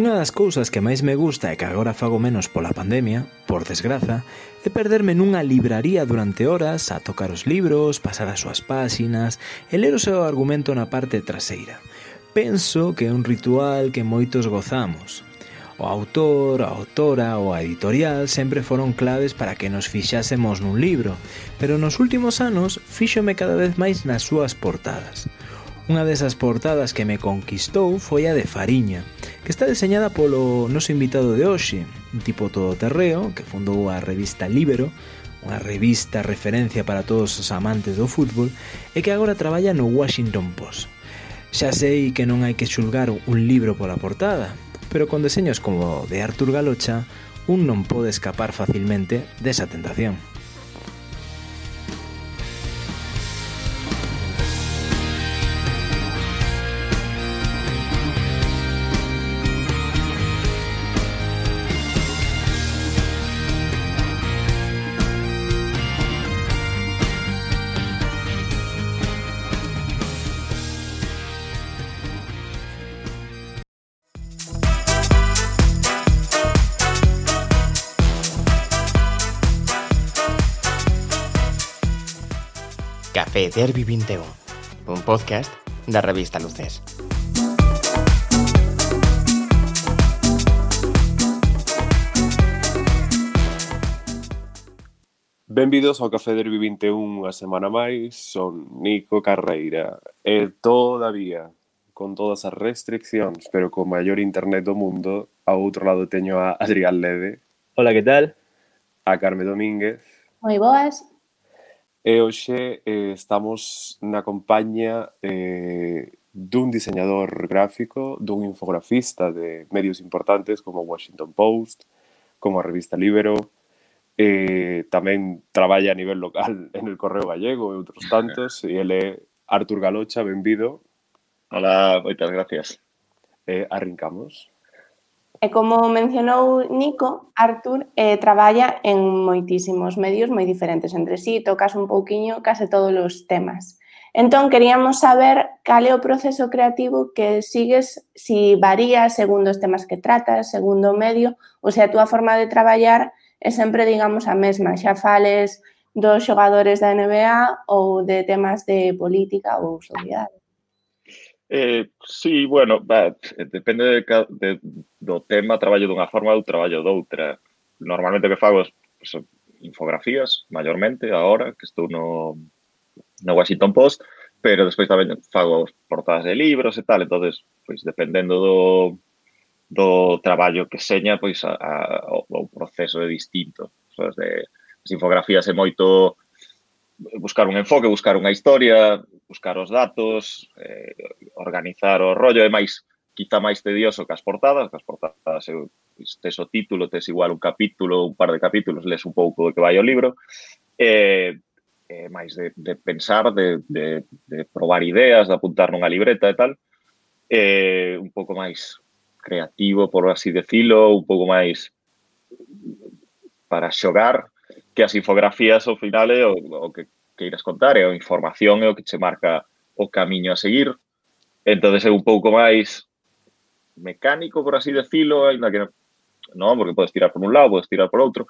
Unha das cousas que máis me gusta e que agora fago menos pola pandemia, por desgraza, é perderme nunha libraría durante horas a tocar os libros, pasar as súas páxinas e ler o seu argumento na parte traseira. Penso que é un ritual que moitos gozamos. O autor, a autora ou a editorial sempre foron claves para que nos fixásemos nun libro, pero nos últimos anos fíxome cada vez máis nas súas portadas. Unha desas portadas que me conquistou foi a de Fariña, que está diseñada polo noso invitado de hoxe, un tipo todoterreo que fundou a revista Libero, unha revista referencia para todos os amantes do fútbol, e que agora traballa no Washington Post. Xa sei que non hai que xulgar un libro pola portada, pero con deseños como de Artur Galocha, un non pode escapar facilmente desa tentación. Derby 21, un podcast da revista Luces. Benvidos ao Café Derby 21 unha semana máis, son Nico Carreira e todavía con todas as restriccións, pero con maior internet do mundo, ao outro lado teño a Adrián Lede. Hola, que tal? A Carme Domínguez. Moi boas. E hoxe eh, estamos na compañía eh, dun diseñador gráfico, dun infografista de medios importantes como Washington Post, como a revista Libero, eh, tamén traballa a nivel local en el Correo Gallego e outros tantos, e ele é Artur Galocha, benvido. Hola, moitas gracias. Eh, arrancamos. E como mencionou Nico, Artur eh, traballa en moitísimos medios moi diferentes entre sí, tocas un pouquiño case todos os temas. Entón, queríamos saber cal é o proceso creativo que sigues, si varía segundo os temas que tratas, segundo o medio, ou se a túa forma de traballar é sempre, digamos, a mesma. Xa fales dos xogadores da NBA ou de temas de política ou sociedade. Eh, sí, bueno, va, depende de, de do tema traballo dunha forma, ou traballo doutra. Normalmente o que fago pues, infografías, maiormente, agora, que estou no, no Washington Post, pero despois tamén fago portadas de libros e tal, entonces pois dependendo do, do traballo que seña, pois a, a, o, o proceso é distinto. Sabes, de, as infografías é moito buscar un enfoque, buscar unha historia, buscar os datos, eh, organizar o rollo, é máis quizá máis tedioso que as portadas, que as portadas tes o título, tes igual un capítulo, un par de capítulos, les un pouco do que vai o libro, e, eh, máis de, de pensar, de, de, de probar ideas, de apuntar nunha libreta e tal, eh, un pouco máis creativo, por así decilo, un pouco máis para xogar, que as infografías ao final é o, o que queiras contar, é a información é o que che marca o camiño a seguir, entonces é un pouco máis mecánico, por así decirlo, hay una que no, porque puedes tirar por un lado, puedes tirar por outro,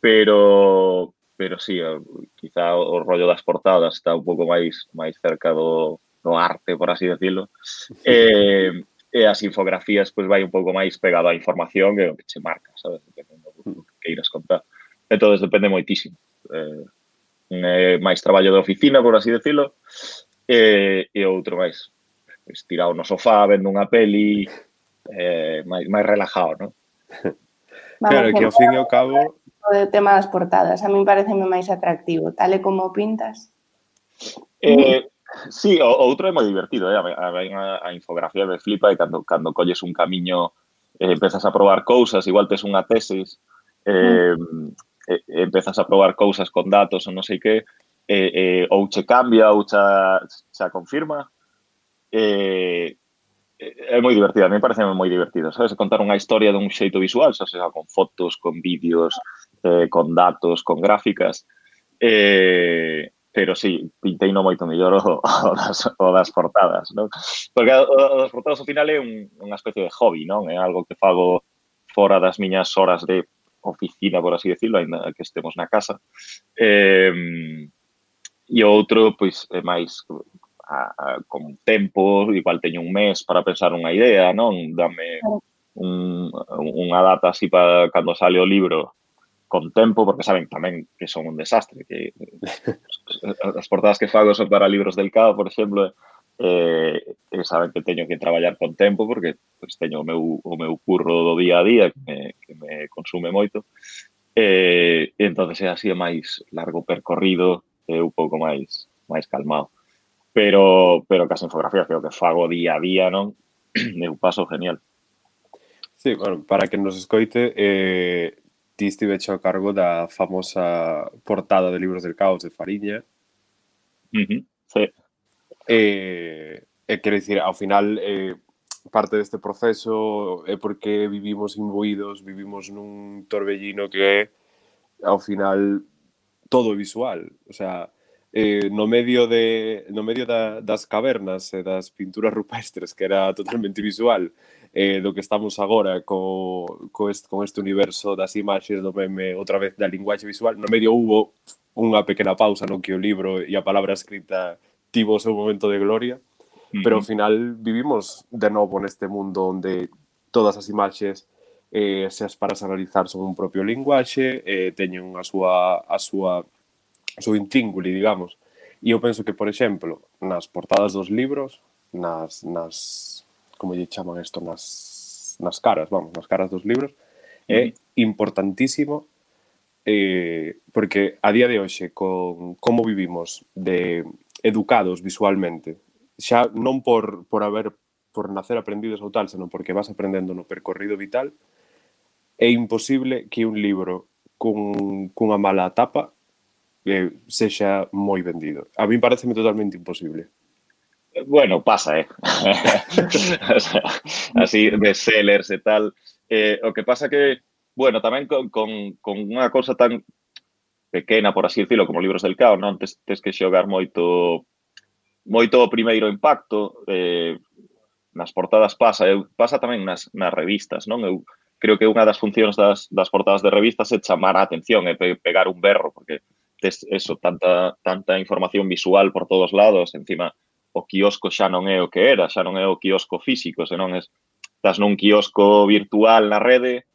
pero pero sí, eh, quizá o rollo das portadas está un pouco máis máis cerca do, do arte, por así decirlo. Eh, e as infografías pois vai un pouco máis pegado á información que o que che marca, sabes, dependendo do hmm. que queiras contar. Entón, depende moitísimo. Eh, eh, máis traballo de oficina, por así decirlo, eh, e outro máis estirado tirado no sofá, vendo unha peli, eh, máis, máis relajado, non? claro, que ao fin e ao cabo... O tema das portadas, a min pareceme máis atractivo, tal e como pintas. Eh, sí, o, outro é moi divertido, eh? a, a, a infografía me flipa e cando, cando colles un camiño eh, empezas a probar cousas, igual tes unha tesis, eh, mm. eh, empezas a probar cousas con datos ou non sei que, eh, eh, ou che cambia ou xa, xa confirma, eh, é moi divertida, a mí parece moi divertido, sabes? Contar unha historia dun xeito visual, xa sea con fotos, con vídeos, eh, con datos, con gráficas, eh, pero sí, pintei no moito mellor o, o, das, o das portadas, non? Porque o, o das portadas ao final é un, unha especie de hobby, non? É algo que fago fora das miñas horas de oficina, por así decirlo, ainda que estemos na casa. Eh, e o outro, pois, é máis a, a, con tempo, igual teño un mes para pensar unha idea, non? Dame un, unha data así para cando sale o libro con tempo, porque saben tamén que son un desastre, que as portadas que fago son para libros del CAO, por exemplo, eh, e saben que teño que traballar con tempo porque pues, teño o meu, o meu curro do día a día que me, que me consume moito eh, e entonces é así máis largo percorrido e un pouco máis máis calmado pero, pero que as infografías creo que fago día a día, non? Meu paso genial. Sí, bueno, para que nos escoite, eh, ti estive hecho a cargo da famosa portada de Libros del Caos de Fariña. Uh -huh. Sí. Eh, eh, quero dicir, ao final, eh, parte deste proceso é porque vivimos imbuídos, vivimos nun torbellino que é, ao final, todo visual. O sea, eh, no medio de no medio da, das cavernas e das pinturas rupestres que era totalmente visual eh, do que estamos agora co, co este, con este universo das imaxes do meme outra vez da linguaxe visual no medio hubo unha pequena pausa no que o libro e a palabra escrita tivo o seu momento de gloria uh -huh. pero ao final vivimos de novo neste mundo onde todas as imaxes eh, se as paras a analizar son un propio linguaxe, eh, teñen a súa, a súa sointínguli, digamos. E eu penso que, por exemplo, nas portadas dos libros, nas, nas como lle chaman isto, nas, nas caras, vamos, nas caras dos libros, é importantísimo eh, porque a día de hoxe con como vivimos de educados visualmente xa non por, por haber por nacer aprendidos ou tal, senón porque vas aprendendo no percorrido vital é imposible que un libro cun, cunha mala tapa eh, sexa moi vendido. A mí pareceme totalmente imposible. Bueno, pasa, eh. Así, bestsellers e tal. Eh, o que pasa que, bueno, tamén con, con, con unha cosa tan pequena, por así decirlo, como libros del caos, non? Tes, tes que xogar moito moito o primeiro impacto. Eh, nas portadas pasa, eu, pasa tamén nas, nas revistas, non? Eu creo que unha das funcións das, das portadas de revistas é chamar a atención, é pe, pegar un berro, porque tes eso, tanta, tanta información visual por todos lados, encima o quiosco xa non é o que era, xa non é o quiosco físico, senón es, estás nun quiosco virtual na rede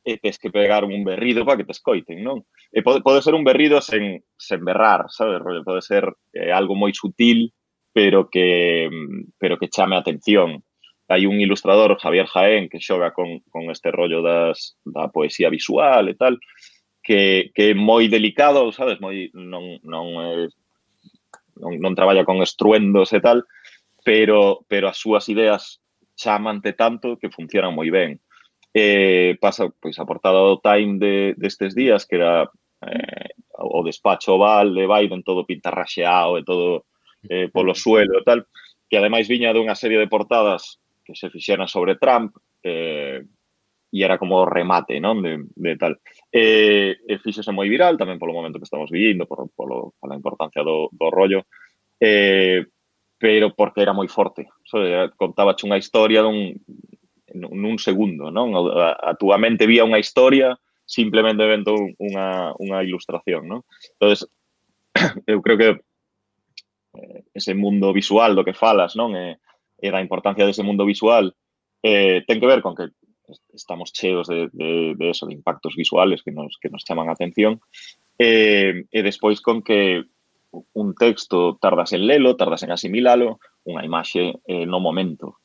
e tes que pegar un berrido para que te escoiten, non? E pode, pode ser un berrido sen, sen berrar, sabes? Pode ser eh, algo moi sutil, pero que pero que chame a atención. Hai un ilustrador, Javier Jaén, que xoga con, con este rollo das, da poesía visual e tal, que, que é moi delicado, sabes, moi non non é, non, non traballa con estruendos e tal, pero pero as súas ideas chamante tanto que funcionan moi ben. Eh, pasa pois a portada do Time de destes días que era eh, o despacho oval de Biden todo pintarraxeado e todo eh, polo suelo e tal, que ademais viña dunha serie de portadas que se fixeran sobre Trump, eh, e era como o remate, non? De, de tal. E, e fíxose moi viral tamén polo momento que estamos vivindo, por, polo, pola importancia do, do rollo, eh, pero porque era moi forte. So, contaba unha historia dun, nun segundo, non? A, a túa mente vía unha historia, simplemente vendo unha, unha ilustración, non? Entonces, eu creo que eh, ese mundo visual do que falas, non? E, eh, e da importancia dese mundo visual eh, ten que ver con que estamos cheos de, de, de eso, de impactos visuales que nos, que nos chaman a atención, eh, e despois con que un texto tardas en lelo, tardas en asimilalo, unha imaxe eh, no momento.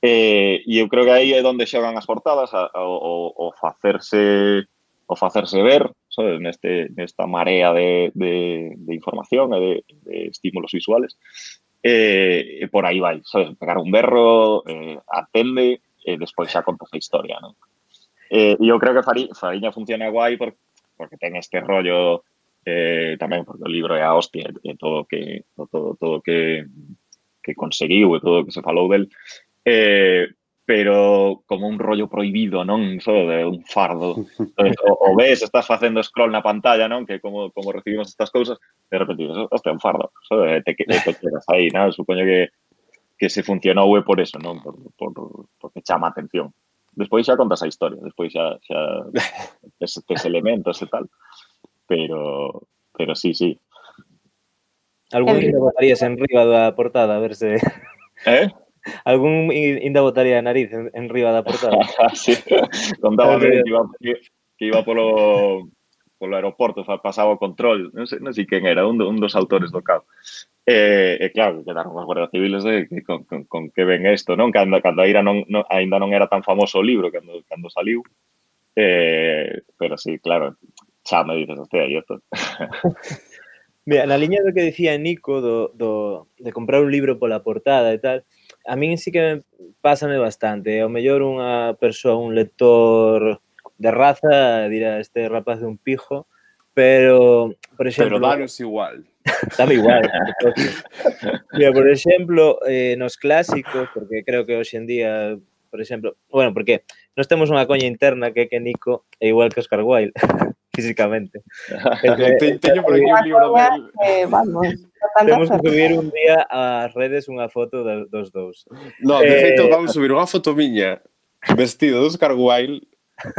Eh, e eu creo que aí é onde xogan as portadas a, a, o, o facerse o facerse ver sabes, neste, nesta marea de, de, de información e de, de estímulos visuales. Eh, e por aí vai, sabes, pegar un berro, eh, atende, e despois xa conto a historia, non? Eh, eu creo que Fari, Fariña funciona guai porque, porque ten este rollo eh, tamén porque o libro é a hostia e eh, todo que todo todo que que conseguiu e todo o que se falou del eh, pero como un rollo prohibido, non? Só de un fardo. Entonces, eh, o, o ves, estás facendo scroll na pantalla, non? Que como, como recibimos estas cousas, de repente dices, oh, hostia, un fardo. Só de te, te, te, te aí, non? Supoño que que se funcionou é por eso, non? Por, por, porque chama atención. Despois xa contas a historia, despois xa, xa tes, tes elementos e tal. Pero, pero sí, sí. Algún día botarías en riba da portada, a ver se... Eh? Algún inda botaría a nariz en, en riba da portada. sí. Contaba que iba, que iba polo, polo aeroporto, pasaba o control, non sei, non sei quen era, un, un dos autores do cabo. E, e claro, quedaron os guardas civiles de, de, con, con, con que ven isto, non? Cando, cando a ira non, non, ainda non era tan famoso o libro cando, cando saliu. Eh, pero sí, claro, xa me dices, hostia, e isto. Mira, na liña do que dicía Nico do, do, de comprar un libro pola portada e tal, a min sí que pásame bastante. O mellor unha persoa, un lector de raza, dirá, este rapaz de un pijo, Pero, por exemplo... Pero danos igual. Dame igual. Mira, por exemplo, eh, nos clásicos, porque creo que hoxe en día, por exemplo, bueno, porque nos temos unha coña interna que que Nico é igual que Oscar Wilde, físicamente. Teño por aquí un libro del... Eh, vamos. Temos que subir un día ás redes unha foto dos dous. No, de eh, feito, vamos subir unha foto miña vestido de Oscar Wilde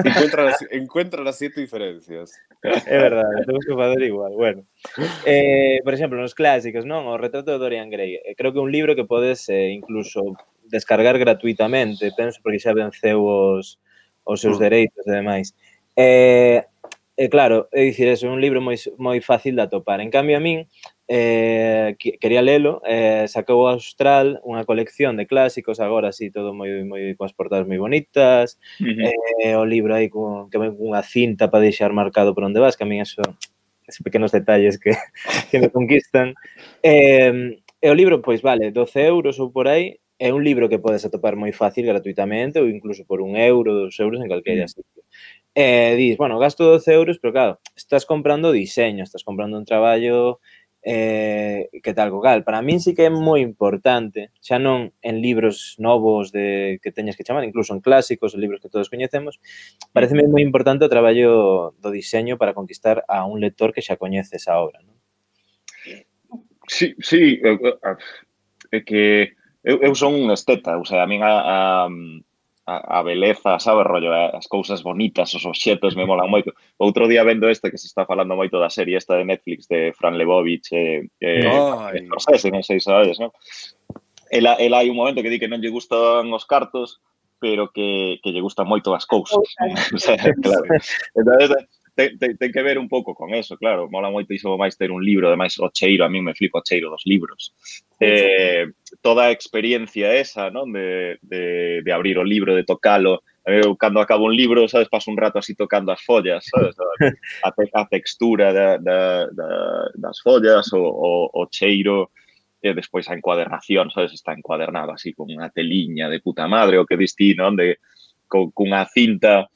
Encuentra las, encuentra las siete diferencias. É verdade, temos que fazer igual. Bueno, eh, por exemplo, nos clásicos, non? O retrato de Dorian Gray. Eh, creo que é un libro que podes eh, incluso descargar gratuitamente, penso, porque xa venceu os, os seus mm. dereitos e demais. Eh, e eh, claro, é dicir, eso, é un libro moi, moi fácil de atopar. En cambio, a min, eh, quería lelo, eh, sacou Austral unha colección de clásicos, agora así todo moi moi coas portadas moi bonitas, uh -huh. eh, o libro aí con que ven unha cinta para deixar marcado por onde vas, que a min eso esos pequenos detalles que, que me conquistan. Eh, e o libro, pois vale, 12 euros ou por aí, é un libro que podes atopar moi fácil gratuitamente ou incluso por un euro, dos euros en calquera mm. sitio. Eh, dis, bueno, gasto 12 euros, pero claro, estás comprando diseño, estás comprando un traballo eh, que tal co cal. Para min sí que é moi importante, xa non en libros novos de que teñas que chamar, incluso en clásicos, en libros que todos coñecemos, pareceme moi importante o traballo do diseño para conquistar a un lector que xa coñece esa obra. Non? Sí, sí, é que eu, eu son un esteta, o sea, a min a, a, a, a beleza, sabe, rollo, eh? as cousas bonitas, os obxetos me molan moito. Outro día vendo este que se está falando moito da serie esta de Netflix de Fran Lebovich eh, eh, e, e Scorsese, non sei sabes, non? Ela, ela hai un momento que di que non lle gustan os cartos, pero que, que lle gustan moito as cousas. o sea, claro. Entonces, ten, ten, ten que ver un pouco con eso, claro. Mola moito iso máis ter un libro, ademais o cheiro, a mí me flipa o cheiro dos libros. Eh, toda a experiencia esa, ¿no? De, de, de, abrir o libro, de tocalo. Eu, cando acabo un libro, sabes, paso un rato así tocando as follas, sabes? A, a textura da, da, da, das follas, o, o, o cheiro, e despois a encuadernación, sabes? Está encuadernado así con unha teliña de puta madre, o que distí, non? De, con, cunha cinta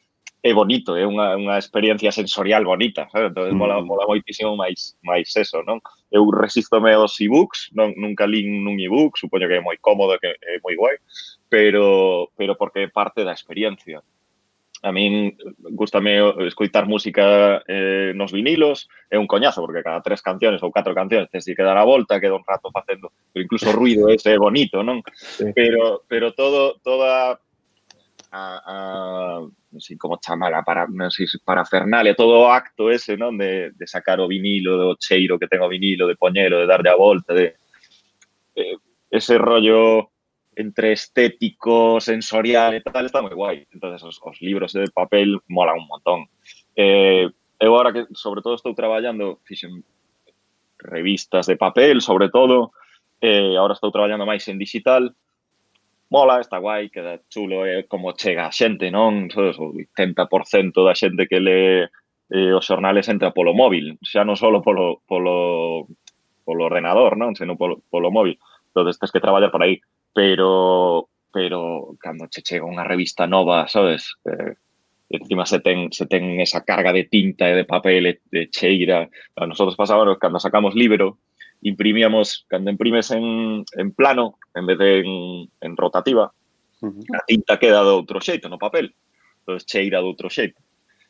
é bonito, é unha, unha experiencia sensorial bonita, sabe? Entón, mola, mm. mola moitísimo máis, máis eso, non? Eu resistome aos e-books, non, nunca li nun e-book, supoño que é moi cómodo, que é moi guai, pero, pero porque é parte da experiencia. A min gustame escoitar música eh, nos vinilos, é un coñazo, porque cada tres canciones ou catro canciones tens que dar a volta, queda un rato facendo, pero incluso o ruido ese é bonito, non? Sí. Pero, pero todo, toda a, a como chamala, para, Fernalia, todo acto ese, non? De, de sacar o vinilo, do cheiro que ten o vinilo, de poñelo, de darlle a volta, de... Eh, ese rollo entre estético, sensorial e tal, está moi guai. entonces os, os libros de papel molan un montón. Eh, eu agora que, sobre todo, estou traballando, fixen revistas de papel, sobre todo, eh, agora estou traballando máis en digital, mola, está guai, queda chulo, é como chega a xente, non? Sabes, o 80% da xente que lee eh, os xornales entra polo móvil, xa non só polo, polo, polo ordenador, non? Senón polo, polo móvil. Entón, tens que traballar por aí. Pero, pero cando che chega unha revista nova, sabes? Eh, encima se ten, se ten esa carga de tinta e de papel e de cheira. A nosotros pasábamos, cando sacamos libro, imprimíamos, cando imprimes en, en plano, en vez de en, en rotativa, uh -huh. a tinta queda de outro xeito no papel, Entonces, cheira de outro xeito.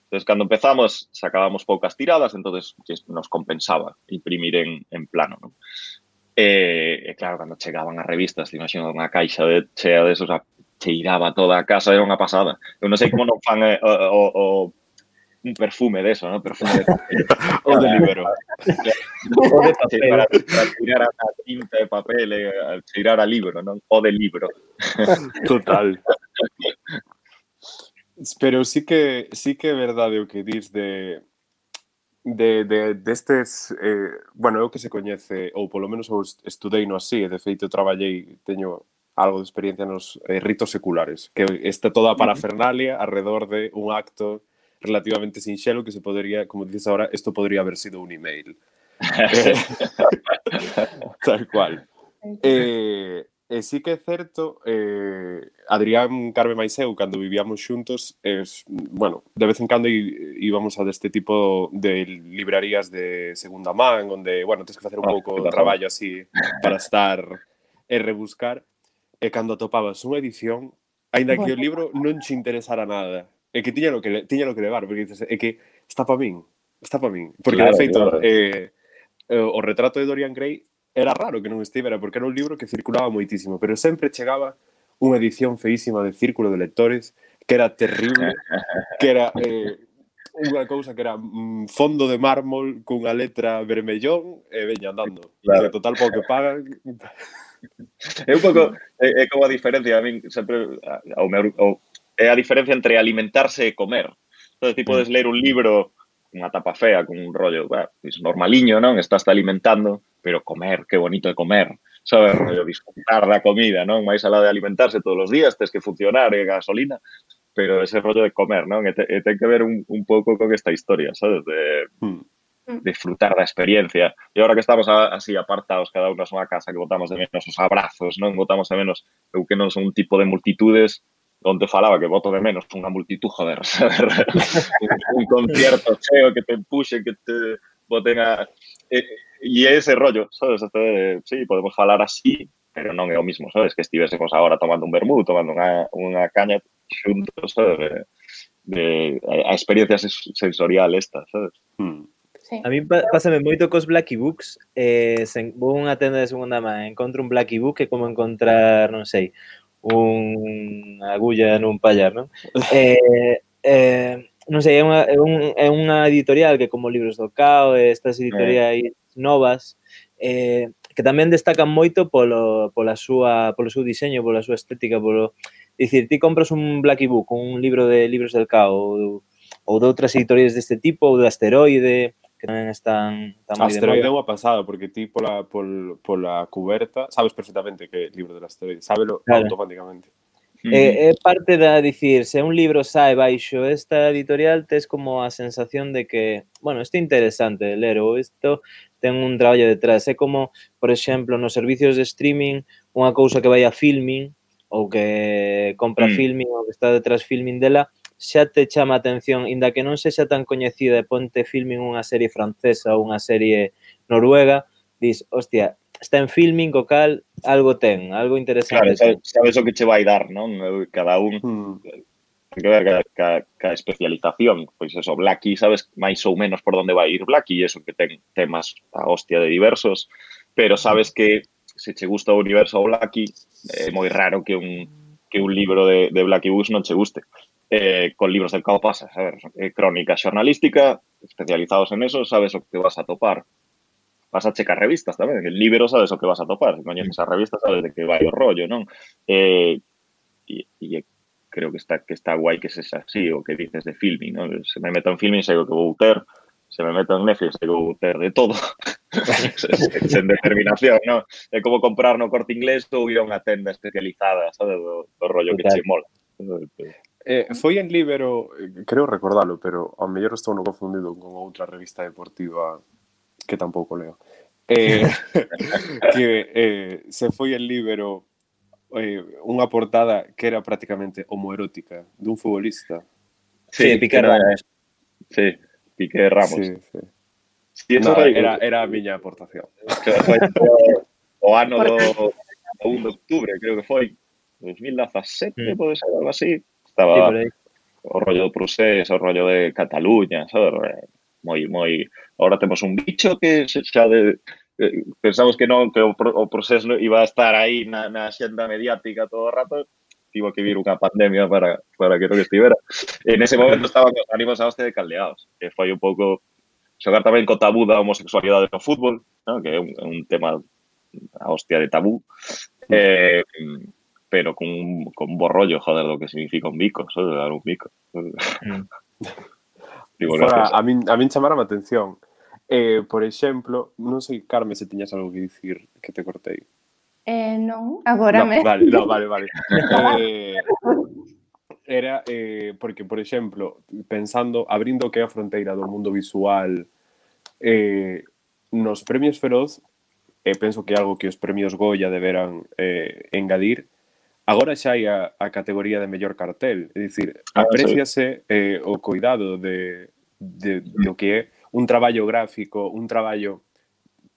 Entonces, cando empezamos, sacábamos poucas tiradas, entonces nos compensaba imprimir en, en plano. ¿no? E, e claro, cando chegaban as revistas, te imagino unha caixa de chea de esos, cheiraba toda a casa, era unha pasada. Eu non sei como non fan eh, o, o, o un perfume de eso, ¿no? Perfume de o de libro. o de papel. Para, para, tirar a una tinta de papel, eh, al tirar a libro, ¿no? O de libro. Total. Pero sí que sí que é verdade o que dis de de, de destes, eh, bueno, é o que se coñece, ou polo menos eu estudei no así, e de feito traballei, teño algo de experiencia nos eh, ritos seculares, que está toda a parafernalia alrededor de un acto relativamente sinxelo que se podría, como dices ahora, isto podría haber sido un email. Tal cual. Eh, e sí que é certo, eh, Adrián Carme máis eu, cando vivíamos xuntos, es, bueno, de vez en cando íbamos a deste tipo de librarías de segunda man, onde, bueno, tens que facer un ah, pouco de traballo así para estar e rebuscar, eh, e cando atopabas unha edición, aínda que o libro non che interesara nada, É que tiña lo que, tiña lo que levar, porque dices, é que está pa min, está pa min. Porque, claro, de feito, claro. Eh, eh, o retrato de Dorian Gray era raro que non estivera, porque era un libro que circulaba moitísimo, pero sempre chegaba unha edición feísima de Círculo de Lectores, que era terrible, que era eh, unha cousa que era mm, fondo de mármol cunha letra vermellón e eh, veña andando. Claro. Que total, pouco que pagan... É un pouco, é, é como a diferencia, a min sempre, ao meu, ao, é a diferencia entre alimentarse e comer. Entonces, ti mm. podes ler un libro unha tapa fea, con un rollo, bah, es normaliño, non? Estás te alimentando, pero comer, que bonito é comer. Sabes, mm. rollo, disfrutar da comida, non? Mais alá de alimentarse todos os días, tens que funcionar, e gasolina, pero ese rollo de comer, non? E, te, e ten que ver un, un pouco con esta historia, sabes? De, mm. disfrutar da experiencia. E agora que estamos a, así apartados, cada unha súa casa, que botamos de menos os abrazos, non? Botamos de menos, eu que non son un tipo de multitudes, onde falaba que voto de menos unha multitud, joder, saber, un, un concierto cheo que te empuxe, que te boten a... E, e ese rollo, sabes, este, de, sí, podemos falar así, pero non é o mismo, sabes, que estivésemos agora tomando un vermú, tomando unha, unha caña xuntos, sabes, de, de, a, a experiencia sensorial esta, sabes? Hmm. Sí. A mí pásame moito cos Blacky Books, eh, sen, vou unha tenda de segunda man, encontro un Blacky Book que como encontrar, non sei, un agulla nun pallar, non? eh, eh, non sei, é unha, é, un, é unha editorial que como Libros do Cao, estas editoriais eh. novas, eh, que tamén destacan moito polo, pola súa, polo seu diseño, pola súa estética, polo... Dicir, ti compras un Black Book, un libro de Libros del Cao, ou, ou de outras editoriais deste tipo, ou de Asteroide, que tamén están tan moi Asteroide é unha pasada, porque ti pola, pol, pola cuberta sabes perfectamente que é libro del asteroide, sábelo claro. automáticamente. Mm. É, é parte da dicir, se un libro sae baixo esta editorial, tes como a sensación de que, bueno, isto é interesante ler ou isto ten un traballo detrás. É como, por exemplo, nos servicios de streaming, unha cousa que vai a filming ou que compra mm. filming ou que está detrás filming dela, xa te chama a atención, inda que non sexa tan coñecida e ponte filming unha serie francesa ou unha serie noruega, dis, hostia, está en filming, co cal algo ten, algo interesante. Claro, sabes, sabes o que che vai dar, non? Cada un... Hmm. que ver ca, ca, ca especialización, pois eso, Blacky, sabes máis ou menos por onde vai ir Blacky, e eso que ten temas a hostia de diversos, pero sabes que se che gusta o universo Blacky, é moi raro que un que un libro de, de Blacky Bush non che guste eh, con libros del Cao pasa, a ver, eh, crónica xornalística, especializados en eso, sabes o que vas a topar. Vas a checar revistas tamén, el libro sabes o que vas a topar, se coñeces a revista sabes de que vai o rollo, non? Eh, e, e creo que está que está guai que sexa así o que dices de filming, ¿no? Se me meto en filming, sei o que vou ter, se me meto en Netflix, sei que vou ter de todo. sen determinación, ¿no? É como comprar no corte inglés ou ir a unha tenda especializada, sabes, do, do rollo Total. que che mola. Eh, foi en Libero, eh, creo recordalo, pero ao mellor estou no confundido con outra revista deportiva que tampouco leo. Eh, que eh, se foi en Libero eh, unha portada que era prácticamente homoerótica dun futbolista. Sí, sí Piqué era, Sí, Piqué Ramos. Sí, sí. Sí, eso no, era, era a miña aportación. Foi o ano do, do 1 de octubre, creo que foi 2017, mm. pode ser algo así. Estaba sí, o rollo do Prusés, o rollo de Cataluña, sabes? Eh, moi, moi... Ahora temos un bicho que xa de... Eh, pensamos que non, que o, o Prusés iba a estar aí na, na xenda mediática todo o rato, tivo que vir unha pandemia para, para que non estivera. En ese momento estaban os ánimos a hoste de caldeados, que foi un pouco xogar tamén co tabú da homosexualidade no fútbol, ¿no? que é un, un tema a hostia de tabú. Eh, pero con un, con un borrollo, joder, lo que significa un bico, solo dar un bico. Mm. Digo, Fora, a, min, a min chamara a atención. Eh, por exemplo, non sei, Carmen, se tiñas algo que dicir que te cortei. Eh, non, agora no, me... Vale, no, vale, vale. eh, era eh, porque, por exemplo, pensando, abrindo que é a fronteira do mundo visual eh, nos premios Feroz, e eh, penso que é algo que os premios Goya deberan eh, engadir, Agora xa hai a, a categoría de mellor cartel, é dicir, ah, apreciase eh, o cuidado de, de, do que é un traballo gráfico, un traballo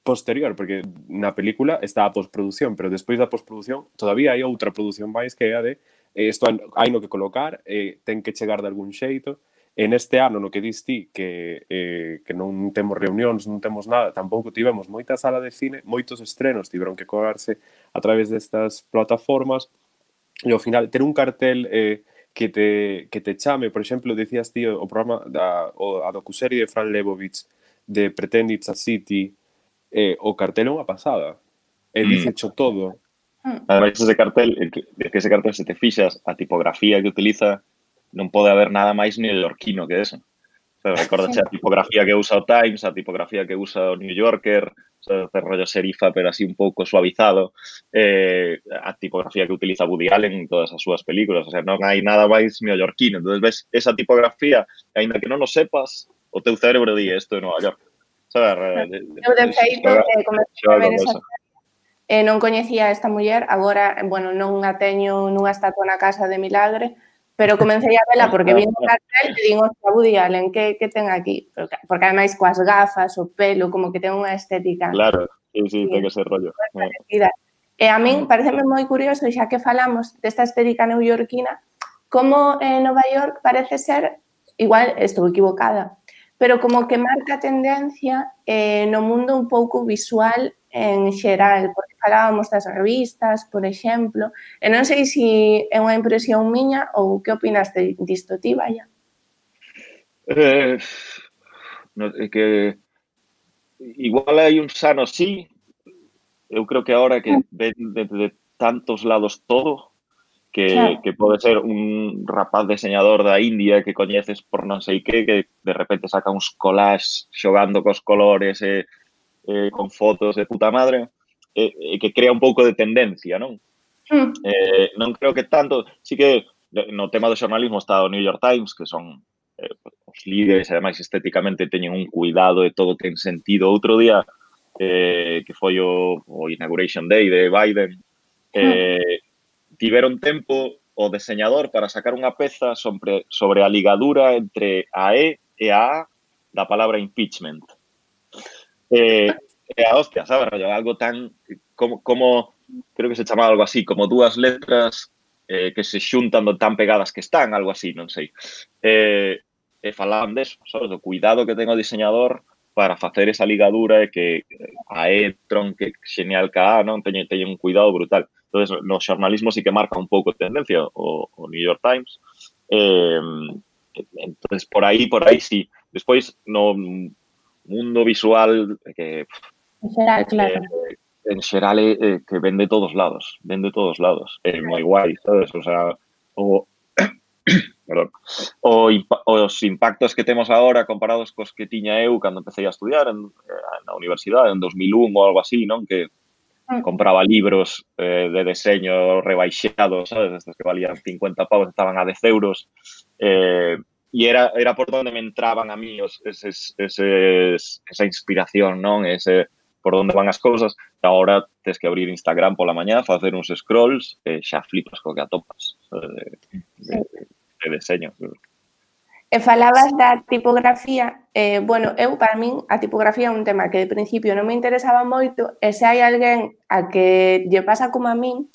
posterior, porque na película está a postproducción, pero despois da postproducción todavía hai outra produción máis que é a de eh, isto hai no que colocar, eh, ten que chegar de algún xeito. En este ano, no que dis ti, que, eh, que non temos reunións, non temos nada, tampouco tivemos moita sala de cine, moitos estrenos tiveron que cobrarse a través destas plataformas, E ao final ter un cartel eh, que te, que te chame, por exemplo, decías ti o programa da o, a docuserie de Fran Lebovich de Pretend It's a City, eh, o cartel é unha pasada. E mm. dicecho todo. Mm. Ademais, ese cartel, es que ese cartel se te fixas, a tipografía que utiliza, non pode haber nada máis ni el orquino que eso. Recordache a tipografía que usa o Times, a tipografía que usa o New Yorker, ese rollo serifa, pero así un pouco suavizado, eh, a tipografía que utiliza Woody Allen en todas as súas películas, o sea, non hai nada máis neoyorquino. Entonces ves? Esa tipografía, aínda que non o sepas, o teu cerebro di isto de Nova York. Saber, eu eh, eh, de feito, eh, non eh, coñecía esta muller, agora, bueno, non a teño nunha estatua na casa de Milagre, pero comecei a vela porque vi no cartel e digo, hostia, Woody Allen, que, que ten aquí? Porque, porque ademais coas gafas, o pelo, como que ten unha estética Claro, sí, sí, ten que ser rollo. Eh. parecida. E a min pareceme moi curioso, xa que falamos desta estética neoyorquina, como en Nova York parece ser, igual estou equivocada, pero como que marca tendencia eh, no mundo un pouco visual en xeral, porque falábamos das revistas, por exemplo, e non sei se é unha impresión miña ou que opinaste disto ti, vaya? Eh, no, é que igual hai un sano sí, eu creo que ahora que mm. ven de, de tantos lados todo, que, claro. que pode ser un rapaz deseñador da India que coñeces por non sei que, que de repente saca uns collages xogando cos colores e eh, eh, con fotos de puta madre, eh, eh, que crea un pouco de tendencia, non? Mm. Eh, non creo que tanto, sí que no tema do xornalismo está o New York Times, que son eh, os líderes, ademais estéticamente teñen un cuidado e todo ten sentido. Outro día eh, que foi o, o Inauguration Day de Biden, hmm. eh, mm. tiveron tempo o deseñador para sacar unha peza sobre, sobre a ligadura entre a E e a A da palabra impeachment. Eh, eh, a hostia, sabes, rollo, algo tan como, como, creo que se chamaba algo así, como dúas letras eh, que se xuntan do tan pegadas que están, algo así, non sei. Eh, e falaban deso, sabes, do cuidado que ten o diseñador para facer esa ligadura e que a E tronque genial que a, non teñen teñe un cuidado brutal. Entonces, no xornalismo sí que marca un pouco tendencia o, o New York Times. Eh, entonces, por aí, por aí sí. Despois, no, mundo visual que... En xeral, claro. Eh, en xeral eh, que vende todos lados, vende todos lados, é moi guai, sabes? O sea, o, perdón, o, os impactos que temos agora comparados cos que tiña eu cando empecé a estudiar en, eh, na universidade en 2001 ou algo así, non? Que mm. compraba libros eh, de deseño rebaixados, sabes? Estos que valían 50 pavos, estaban a 10 euros. Eh, e era, era por donde me entraban a mí os, eses, eses, esa inspiración, non? Ese, por onde van as cousas, e agora tes que abrir Instagram pola mañá, facer uns scrolls, eh, e xa flipas co que atopas de, de, de deseño. E falabas da tipografía, eh, bueno, eu para min a tipografía é un tema que de principio non me interesaba moito, e se hai alguén a que lle pasa como a min,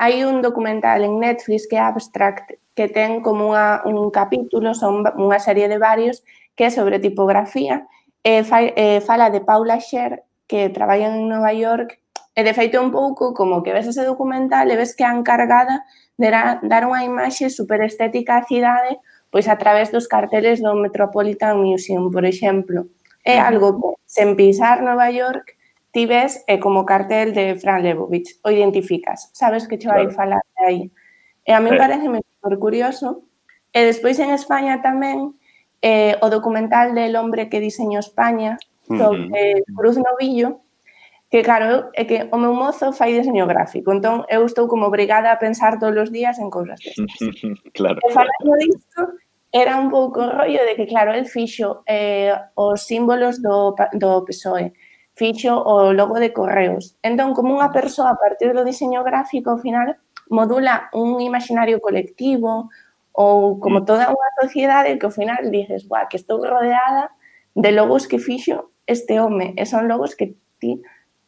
Hai un documental en Netflix que é Abstract que ten como unha, un capítulo, son unha serie de varios, que é sobre tipografía, e fa, e fala de Paula Scher, que traballa en Nova York, e de feito un pouco como que ves ese documental e ves que a encargada de dar unha imaxe super estética á cidade pois a través dos carteles do Metropolitan Museum, por exemplo. É algo que, sen pisar Nova York, ti ves é eh, como cartel de Fran Lebovich, o identificas, sabes que che vai claro. falar de aí. E a min eh. parece super curioso. E despois en España tamén eh, o documental del hombre que diseñou España sobre uh -huh. Cruz Novillo, que claro, é que o meu mozo fai diseño gráfico, entón eu estou como obrigada a pensar todos os días en cousas destas. claro. E falando disto, era un pouco rollo de que, claro, el fixo eh, os símbolos do, do PSOE, fixo o logo de correos. Entón, como unha persoa a partir do diseño gráfico, ao final, modula un imaginario colectivo ou como mm. toda unha sociedade que ao final dices, guau, que estou rodeada de logos que fixo este home e son logos que ti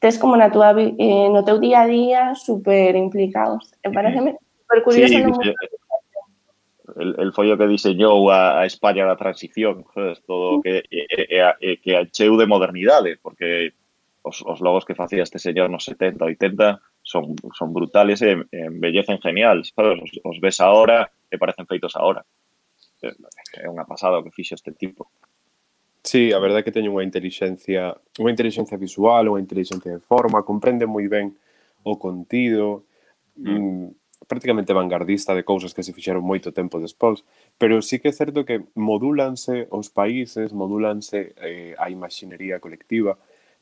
tes como na tua, eh, no teu día a día super implicados. E pareceme super curioso. Sí, no mundo. El, el foi o que diseñou a, a España da transición, sabes? todo o que, e, e, e, que acheu de modernidade, porque os, os logos que facía este señor nos 70, 80 son, son brutales e embellecen genial, sabes? Os, os ves ahora e parecen feitos ahora. É unha pasada o que fixo este tipo. Sí, a verdade é que teño unha inteligencia, unha inteligencia visual, unha inteligencia de forma, comprende moi ben o contido, mm. mm. prácticamente vanguardista de cousas que se fixeron moito tempo despois, pero sí que é certo que modúlanse os países, modúlanse eh, a imaxinería colectiva,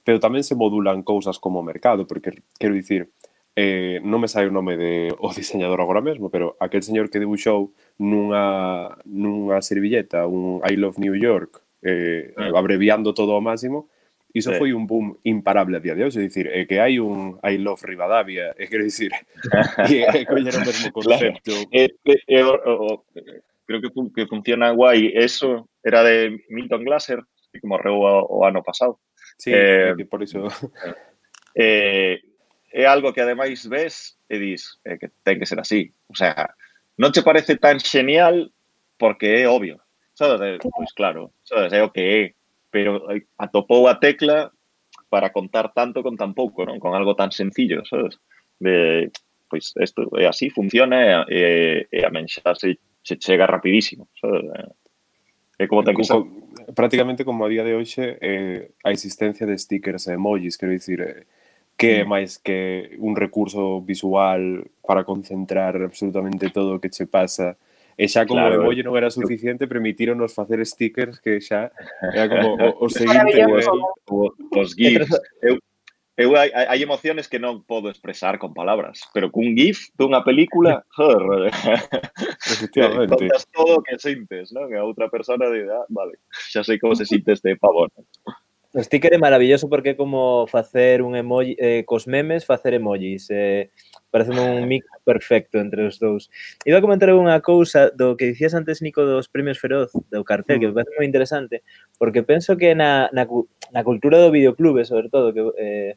pero tamén se modulan cousas como o mercado, porque quero dicir, eh, non me sai o nome de o diseñador agora mesmo, pero aquel señor que dibuixou nunha, nunha servilleta un I love New York, eh, mm. abreviando todo ao máximo, iso sí. foi un boom imparable a día de hoxe, dicir, é que hai un I love Rivadavia, é quero dicir, é coller o mesmo concepto. Claro. Eh, eh, eh, o, o, creo que, que funciona guai, eso era de Milton Glaser, así como reuba o ano pasado. Sí, eh, sí por iso. Eh, é algo que ademais ves e dis eh, que ten que ser así. O sea, non te parece tan genial porque é obvio. Sabes? Eh, pois claro, sabes, é o que é. Pero eh, atopou a tecla para contar tanto con tan pouco, non? Con algo tan sencillo, sabes? De, pois isto é así, funciona e, e a mensaxe se chega rapidísimo. Sabes? Eh, É como ten que ser... Prácticamente como a día de hoxe eh, a existencia de stickers e emojis, quero dicir, eh, que é mm. máis que un recurso visual para concentrar absolutamente todo o que che pasa E xa como claro, o emoji non era suficiente, permitíronos facer stickers que xa era como o, o seguinte nivel. Os GIFs. Eu, eu hai, hai emociones que non podo expresar con palabras, pero cun gif dunha película, joder, efectivamente. Contas todo o que sintes, non? A outra persona de, ah, vale, xa sei como se sinte este pavón. O sticker é maravilloso porque é como facer un emoji, eh, cos memes, facer emojis. Eh, parece un mix perfecto entre os dous. Iba a comentar unha cousa do que dicías antes, Nico, dos premios Feroz, do cartel, mm. que me mm. parece moi interesante, porque penso que na, na, na cultura do videoclube, sobre todo, que eh,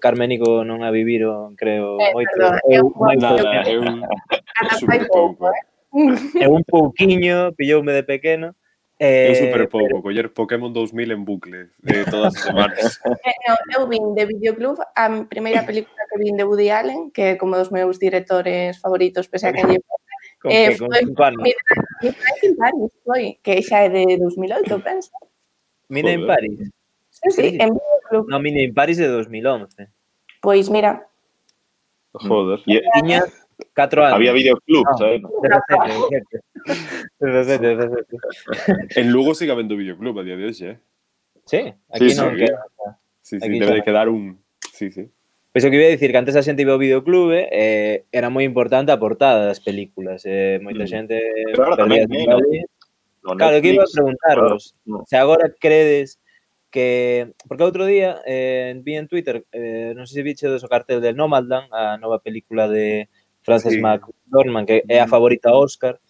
Carménico non a viviron, creo, eh, moito. Perdón, eu, moito, nada, eh. eu, super pouco. É un pouquiño, pilloume de pequeno. Eh, eu super pouco, pero... coller Pokémon 2000 en bucle de todas as semanas. eh, no, eu vin de Videoclub a primeira película que vin de Woody Allen, que é como dos meus directores favoritos, pese a que lle eh, foi Midnight in Paris, foi, que xa é de 2008, penso. Midnight in Paris sí, sí. en Videoclub. No, mini en París de 2011. Pois mira. Joder. Y... Tiña 4 anos. Había videoclub, no, ah. sabes? 17, 17. en Lugo sigue habendo videoclub a día de hoxe, eh? Sí, aquí sí, non sí, queda. Sí, sí, aquí debe de quedar un... Sí, sí. Pois o que iba a dicir que antes a xente iba ao videoclube eh, eh, era moi importante a portada das películas. Eh, moita xente... Mm. Pero ahora tamén, eh, no, claro, Netflix, que iba a preguntarvos, claro, no. se agora credes que porque outro día eh, vi en Twitter, eh, non sei se viche do cartel de Nomadland, a nova película de Frances sí. McDormand, que é a mm. favorita Oscar,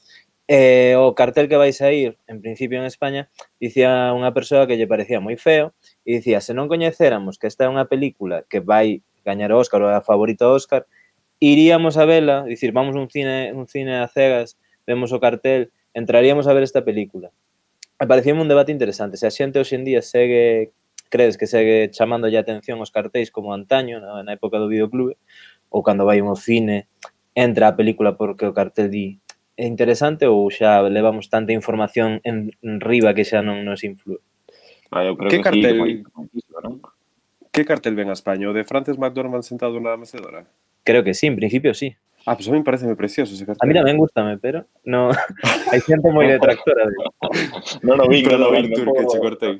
eh, o cartel que vai ir en principio en España, dicía unha persoa que lle parecía moi feo, e dicía, se non coñecéramos que esta é unha película que vai gañar o Óscar ou a favorita Óscar, iríamos a vela, dicir, vamos un cine, un cine a cegas, vemos o cartel, entraríamos a ver esta película me parecía un debate interesante. Se a xente hoxe en día segue, crees que segue chamando a atención os cartéis como antaño, na, na época do videoclube, ou cando vai un cine, entra a película porque o cartel di é interesante ou xa levamos tanta información en, en riba que xa non nos influe? Ah, eu creo que, que cartel, sí, moi, Que cartel ven a España? O de Frances McDormand sentado na mecedora? Creo que sí, en principio sí. Ah, pues a mí parece precioso ese cartel. A mí tamén gustame, pero no hai xente moi detractora de Non o vin, non o Perdón, vin. Artur, non que podo- che cortei.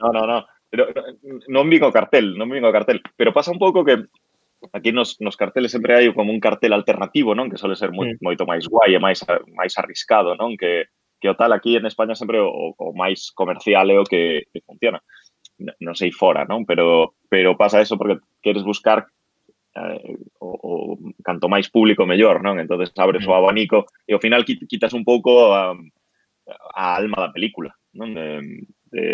No, no, no. Pero, eh, non vin o cartel, non vin o cartel. Pero pasa un pouco que aquí nos, nos carteles sempre hai como un cartel alternativo, non? Que suele ser moi, Mm. moito máis guai e máis, máis arriscado, non? Que, que o tal aquí en España sempre o, o máis comercial é o que, que funciona. Non sei fora, non? Pero, pero pasa eso porque queres buscar eh, o, o canto máis público mellor, non? Entonces abres o abanico e ao final quit- quitas un pouco a, a alma da película, non? De, de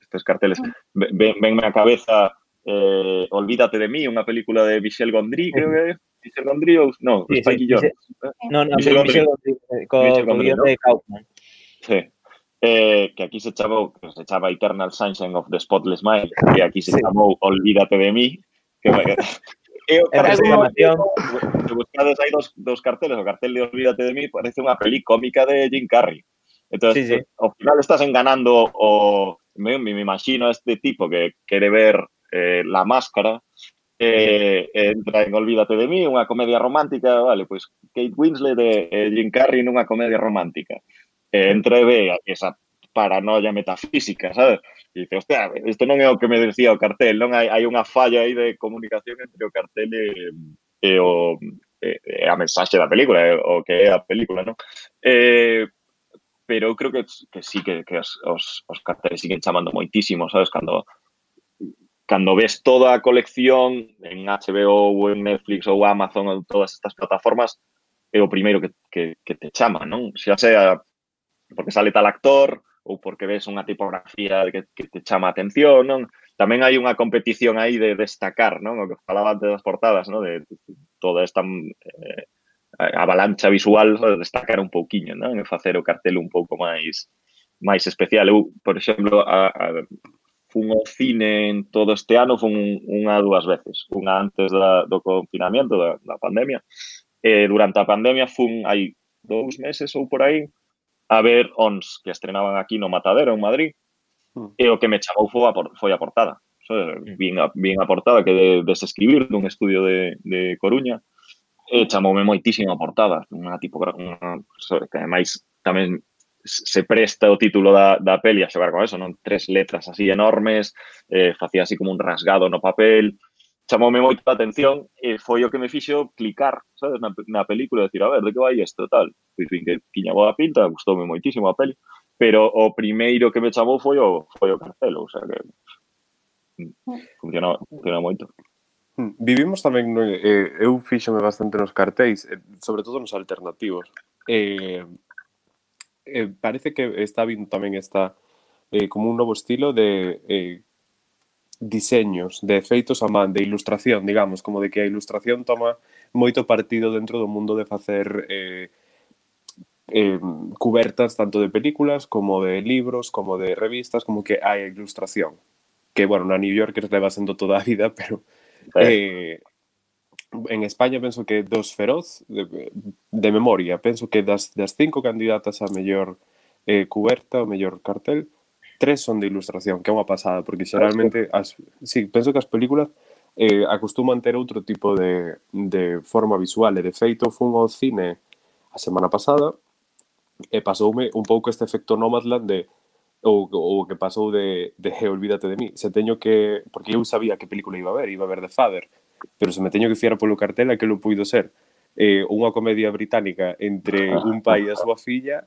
estes carteles. Ven, venme a cabeza eh, Olvídate de mí, unha película de Michel Gondry, creo que é. Michel Gondry ou... No, Sí, sí, Spike Jonze. No, no, Michel Michel, Gondry. Gondry, co, Michel co Gondry, ¿no? de Kaufman. Sí. Eh, que aquí se chamou, que se chama Eternal Sunshine of the Spotless Mind, que aquí se Sí. chamou Olvídate de mí, que vai É, parece unha se buscades aí dos, dos carteles, o cartel de Olvídate de mí parece unha peli cómica de Jim Carrey. Entón, sí, sí. ao final estás enganando o... Me, me imagino a este tipo que quere ver eh, la máscara, eh, entra en Olvídate de mí, unha comedia romántica, vale, pois pues Kate Winslet e eh, Jim Carrey nunha comedia romántica. Eh, ve esa paranoia metafísica, sabes? E dice, hostia, isto non é o que me decía o cartel, non hai, hai unha falla aí de comunicación entre o cartel e, e o e, e a mensaxe da película, e, o que é a película, non? Eh, pero eu creo que, que sí, que, que os, os, os carteles siguen chamando moitísimo, sabes? Cando, cando ves toda a colección en HBO ou en Netflix ou Amazon ou todas estas plataformas, é o primeiro que, que, que te chama, non? Xa sea porque sale tal actor, ou porque ves unha tipografía que, que te chama a atención, non? Tamén hai unha competición aí de destacar, non? O que falaba antes das portadas, non? De, de toda esta eh, avalancha visual, de destacar un pouquiño, non? E facer o cartel un pouco máis máis especial. Eu, por exemplo, a, a, fun ao cine en todo este ano, fun unha dúas veces. Unha antes da, do confinamiento, da, da pandemia. E durante a pandemia fun hai dous meses ou por aí, a ver Ons, que estrenaban aquí no Matadero, en Madrid, hmm. e o que me chamou foi a, foi a portada. So, bien, hmm. a, bien a portada que de, desescribir dun estudio de, de Coruña, e chamoume moitísimo a portada, unha tipografía unha, que ademais tamén se presta o título da, da peli a xogar con eso, non? Tres letras así enormes, eh, facía así como un rasgado no papel, chamoume moito a atención e foi o que me fixo clicar, sabes, na, na película, decir, a ver, de que vai isto, tal. Pois fin, que tiña boa pinta, gustoume moitísimo a peli, pero o primeiro que me chamou foi o, foi o Carcelo, o sea que funcionou, funcionou moito. Hmm. Vivimos tamén, no, eh, eu fíxome bastante nos cartéis, eh, sobre todo nos alternativos. Eh, eh, parece que está vindo tamén esta eh, como un novo estilo de eh, diseños de efeitos a man, de ilustración, digamos, como de que a ilustración toma moito partido dentro do mundo de facer eh, eh, cubertas tanto de películas como de libros, como de revistas, como que hai ilustración. Que, bueno, na New Yorker leva sendo toda a vida, pero... Eh. eh, en España penso que dos feroz de, de memoria, penso que das, das cinco candidatas a mellor eh, cuberta, o mellor cartel, tres son de ilustración, que é unha pasada, porque xeralmente, as, sí, penso que as películas eh, acostuman ter outro tipo de, de forma visual, e de feito fun ao cine a semana pasada, e pasoume un pouco este efecto Nomadland de ou, ou que pasou de, de hey, olvídate de mí. Se teño que... Porque eu sabía que película iba a ver, iba a ver The Father, pero se me teño que fiar polo cartel a que lo puido ser. Eh, unha comedia británica entre ah. un pai e a súa filla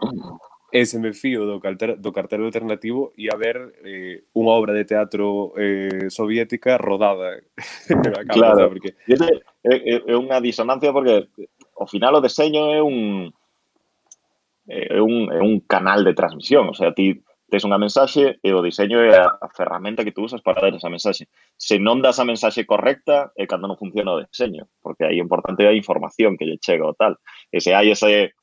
ese me fío do, cartel, do cartel alternativo e a ver eh, unha obra de teatro eh, soviética rodada. claro, porque... Ese, é, é unha disonancia porque ao final o deseño é un eh, é un, é un canal de transmisión, o sea, ti tes unha mensaxe e eh, o diseño é a ferramenta que tú usas para dar esa mensaxe. Se non das a mensaxe correcta é cando non funciona o deseño, porque aí é importante a información que lle chega o tal. E se hai ese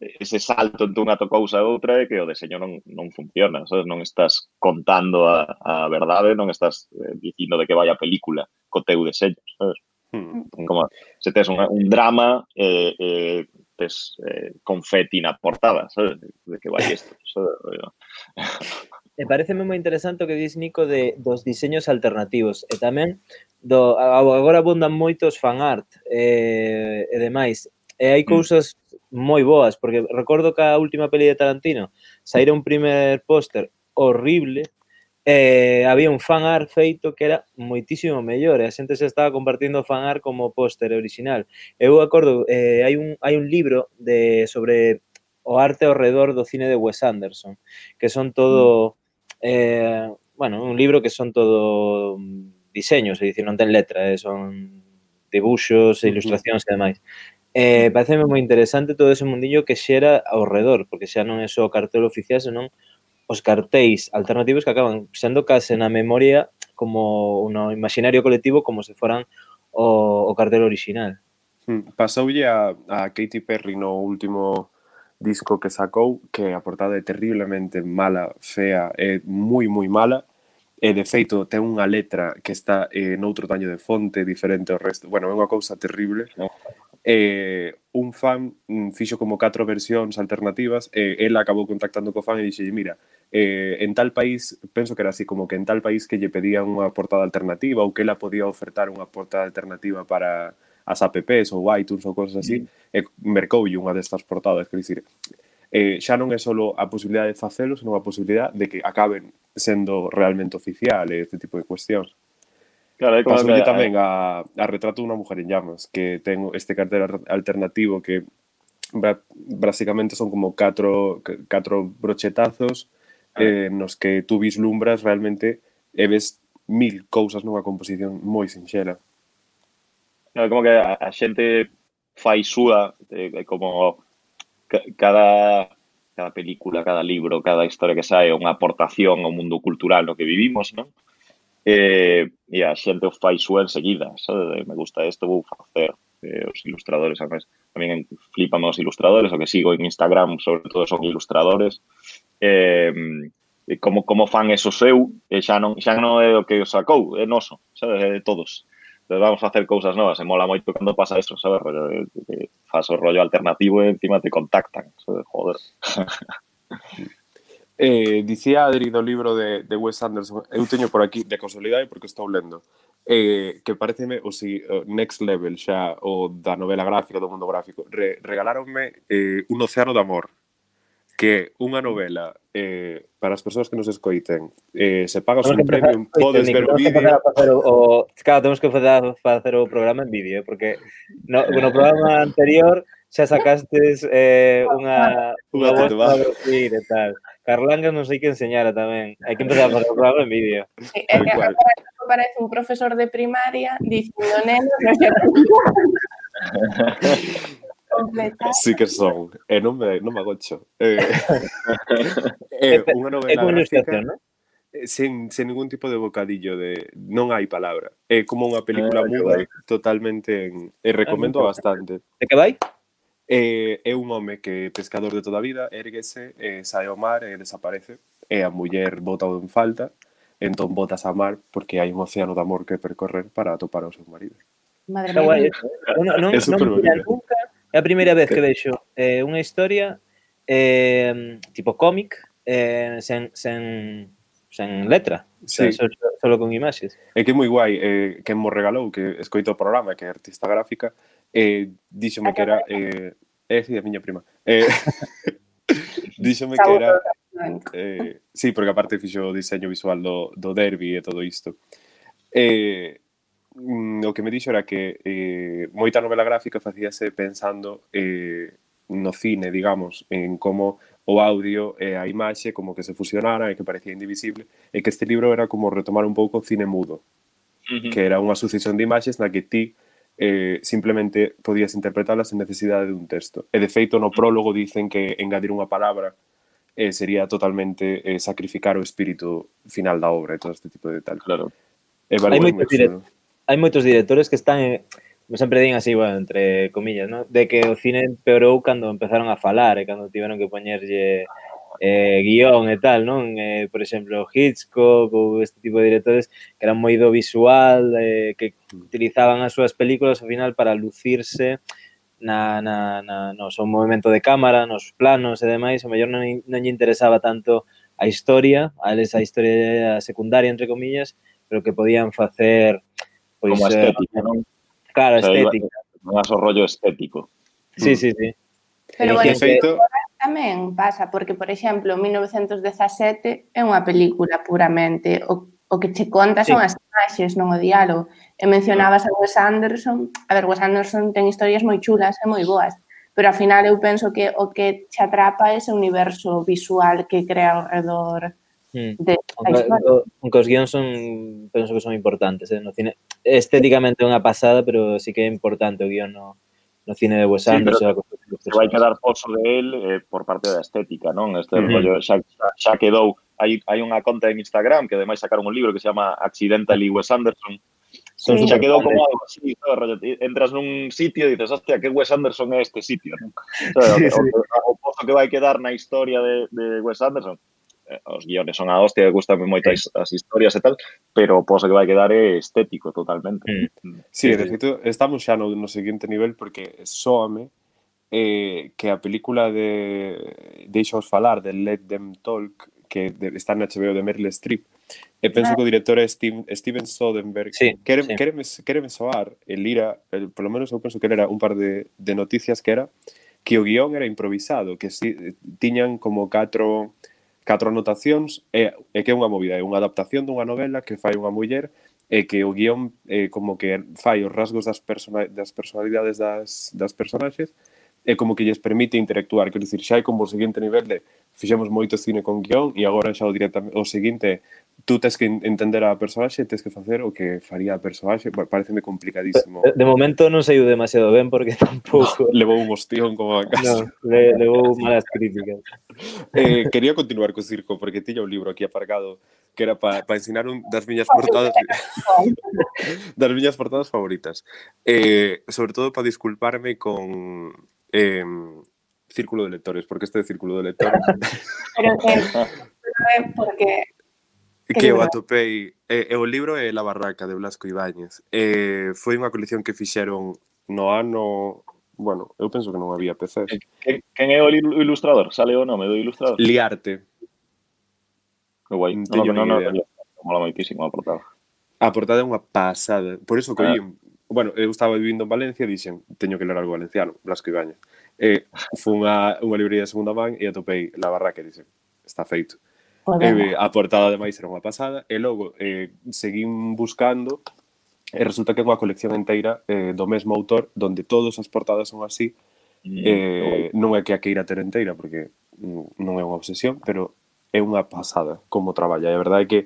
ese salto entre unha cousa e outra é que o deseño non, non funciona, sabes? non estás contando a, a verdade, non estás eh, dicindo de que vai a película co teu deseño, sabes? Hmm. Como, se tes un, un drama eh, eh, tes eh, confeti na portada, sabes? De que vai isto, sabes? E parece moi interesante o que dis Nico de dos diseños alternativos e tamén do agora abundan moitos fan art eh, e demais. E hai hmm. cousas moi boas, porque recordo que a última peli de Tarantino saíra un primer póster horrible eh, había un fan art feito que era moitísimo mellor e a xente se estaba compartindo fan art como póster original. Eu acordo, eh, hai, un, hai un libro de sobre o arte ao redor do cine de Wes Anderson, que son todo... Eh, bueno, un libro que son todo mm, diseños, é dicir, non ten letra, eh, son dibuxos, ilustracións e demais. Eh, pareceme moi interesante todo ese mundillo que xera ao redor, porque xa non é só o cartel oficial, senón os cartéis alternativos que acaban sendo case na memoria como un imaginario colectivo como se foran o, o cartel original. Hmm, pasoulle a, a Katy Perry no último disco que sacou que a portada é terriblemente mala, fea, é moi moi mala e de feito ten unha letra que está eh, noutro taño de fonte diferente ao resto. Bueno, é unha cousa terrible eh, un fan mm, fixo como catro versións alternativas e eh, ela acabou contactando co fan e dixe, mira, eh, en tal país, penso que era así, como que en tal país que lle pedían unha portada alternativa ou que ela podía ofertar unha portada alternativa para as apps ou iTunes ou cosas así, mm. e mercoulle unha destas portadas, quer dicir, eh, xa non é só a posibilidade de facelo, senón a posibilidad de que acaben sendo realmente oficial este tipo de cuestións. Claro, claro, claro, tamén a, a retrato dunha mujer en llamas, que ten este cartel alternativo que basicamente son como catro, catro brochetazos ah. eh, nos que tú vislumbras realmente e ves mil cousas nunha composición moi sinxela. Claro, como que a, a xente fai súa eh, eh, como cada cada película, cada libro, cada historia que sae é unha aportación ao mundo cultural no que vivimos, non? eh, e a xente o fai súa enseguida, sabe? me gusta isto, vou facer eh, os ilustradores, a mes, tamén flipan os ilustradores, o que sigo en Instagram, sobre todo son ilustradores, eh, como, como fan eso seu, e eh, xa, non, xa non é o que os sacou, é noso, sabe? é de todos. Entonces vamos a hacer cousas novas, e mola moito cando pasa eso, sabes? Rollo, faz o rollo alternativo e encima te contactan, sabe? joder. Eh, dicía Adri do libro de, de Wes Anderson, eu teño por aquí de consolidade porque estou lendo, eh, que pareceme o si, o next level xa o da novela gráfica, do mundo gráfico. Re, regaláronme eh, Un océano de amor, que unha novela eh, para as persoas que nos escoiten eh, se pagas un premio, podes ver o vídeo. o, claro, temos que facer, facer o programa en vídeo eh, porque no, no programa anterior xa sacastes eh, unha, unha, unha voz e tal. Carlanga non sei que enseñara tamén. Hai que empezar a facer algo en vídeo. Sí, é que agora parece un profesor de primaria dicindo nenos non Completar. Sí que son. E eh, non me, non me agocho. Eh, eh, unha novela é gráfica, ¿no? Eh, sen, sen ningún tipo de bocadillo de non hai palabra. É como unha película ah, muda totalmente en, e recomendo ah, bastante. De que vai? Eh, é un home que pescador de toda a vida, erguese, eh, sae ao mar e desaparece, e a muller bota en falta, entón botas a mar porque hai un océano de amor que percorrer para atopar ao seu marido. Madre mía. Guai, non, non, non nunca, é a primeira vez que vexo eh, unha historia eh, tipo cómic eh, sen, sen, sen letra, sí. solo, solo con imaxes. É que é moi guai, eh, que mo regalou, que escoito o programa, que é artista gráfica, eh, díxome que era... Eh, eh, sí, a miña prima. Eh, díxome que era... Eh, sí, porque aparte fixo o diseño visual do, do derby e todo isto. Eh, mm, o que me dixo era que eh, moita novela gráfica facíase pensando eh, no cine, digamos, en como o audio e a imaxe como que se fusionaran e que parecía indivisible, e que este libro era como retomar un pouco o cine mudo, uh -huh. que era unha sucesión de imaxes na que ti eh, simplemente podías interpretarlas sen necesidade dun texto. E de feito no mm. prólogo dicen que engadir unha palabra eh, sería totalmente eh, sacrificar o espírito final da obra e todo este tipo de tal. Claro. Eh, vale, hai, moitos direct... ¿no? hai moitos directores que están en... sempre din así, bueno, entre comillas, ¿no? de que o cine empeorou cando empezaron a falar e cando tiveron que poñerlle eh, guión e tal, non? Eh, por exemplo, Hitchcock ou este tipo de directores que eran moi do visual, eh, que utilizaban as súas películas ao final para lucirse na, na, na no seu movimento de cámara, nos planos e demais, o mellor non, non lle interesaba tanto a historia, a eles a historia secundaria, entre comillas, pero que podían facer... Pois, Como eh, estética, eh, non? Claro, o sea, estética. Non aso rollo estético. Sí, sí, sí. Pero, bueno, que... feito, tamén pasa, porque, por exemplo, 1917 é unha película puramente, o, o que che conta son sí. as imaxes, non o diálogo. E mencionabas a Wes Anderson, a ver, Wes Anderson ten historias moi chulas e moi boas, pero ao final eu penso que o que te atrapa é ese universo visual que crea ao redor mm. de aunque os guións son penso que son importantes eh, no cine estéticamente é unha pasada pero sí que é importante o guión no, no cine de Wes Anderson sí, pero, que vai quedar poso de él eh, por parte da estética, non? Este uh -huh. rollo xa, xa quedou hai, hai unha conta en Instagram que ademais sacaron un libro que se chama Accidentally Wes Anderson Sí, entón, xa quedou como algo así, rollo, entras nun sitio e dices, hostia, que Wes Anderson é este sitio, non? O, sea, sí, o, sí. o, o pozo que vai quedar na historia de, de Wes Anderson, eh, os guiones son a hostia, gustame moito as, as historias e tal, pero o pozo que vai quedar é estético totalmente. Mm. Mm. Sí, sí, sí. de feito, estamos xa no, no seguinte nivel porque soame eh, que a película de Deixaos falar, de Let Them Talk, que de, está na HBO de Meryl Streep, e penso que o ah. director é Steve, Steven Soderbergh. Sí, quere, sí. Quereme, quereme soar, el ira, el, polo menos eu penso que era un par de, de noticias que era que o guión era improvisado, que si, eh, tiñan como catro catro anotacións e, e que é unha movida, é unha adaptación dunha novela que fai unha muller e que o guión eh, como que fai os rasgos das, persona, das personalidades das, das personaxes é como que lles permite interactuar, quero dicir, xa é como o seguinte nivel de fixemos moito cine con guión e agora xa o directamente o seguinte tú tens que entender a personaxe, tens que facer o que faría a personaxe, bueno, pareceme complicadísimo. De momento non saiu demasiado ben porque tampouco... No, levou un hostión como a casa. No, le, levou malas críticas. Eh, quería continuar co circo porque tiña un libro aquí aparcado que era para pa ensinar un das miñas portadas das miñas portadas favoritas. Eh, sobre todo para disculparme con eh, círculo de lectores, porque este círculo de lectores. Pero que, porque que eu atopei e, e o libro é La barraca de Blasco Ibáñez. Eh, foi unha colección que fixeron no ano Bueno, eu penso que non había PCs. Quen é o ilustrador? Sale o nome do ilustrador? Liarte. Que guai. Non, non, non, non, mola moitísimo a portada. A portada é unha pasada. Por iso coí ah bueno, eu estaba vivindo en Valencia e dixen, teño que ler algo valenciano, Blasco Ibañez. E fun a unha librería de segunda man e atopei la barraca e dixen, está feito. E, a portada de máis era unha pasada. E logo eh, seguín buscando e resulta que é unha colección inteira eh, do mesmo autor donde todas as portadas son así. Mm. Eh, non é que a queira ter inteira porque non é unha obsesión pero é unha pasada como traballa. E a verdade é que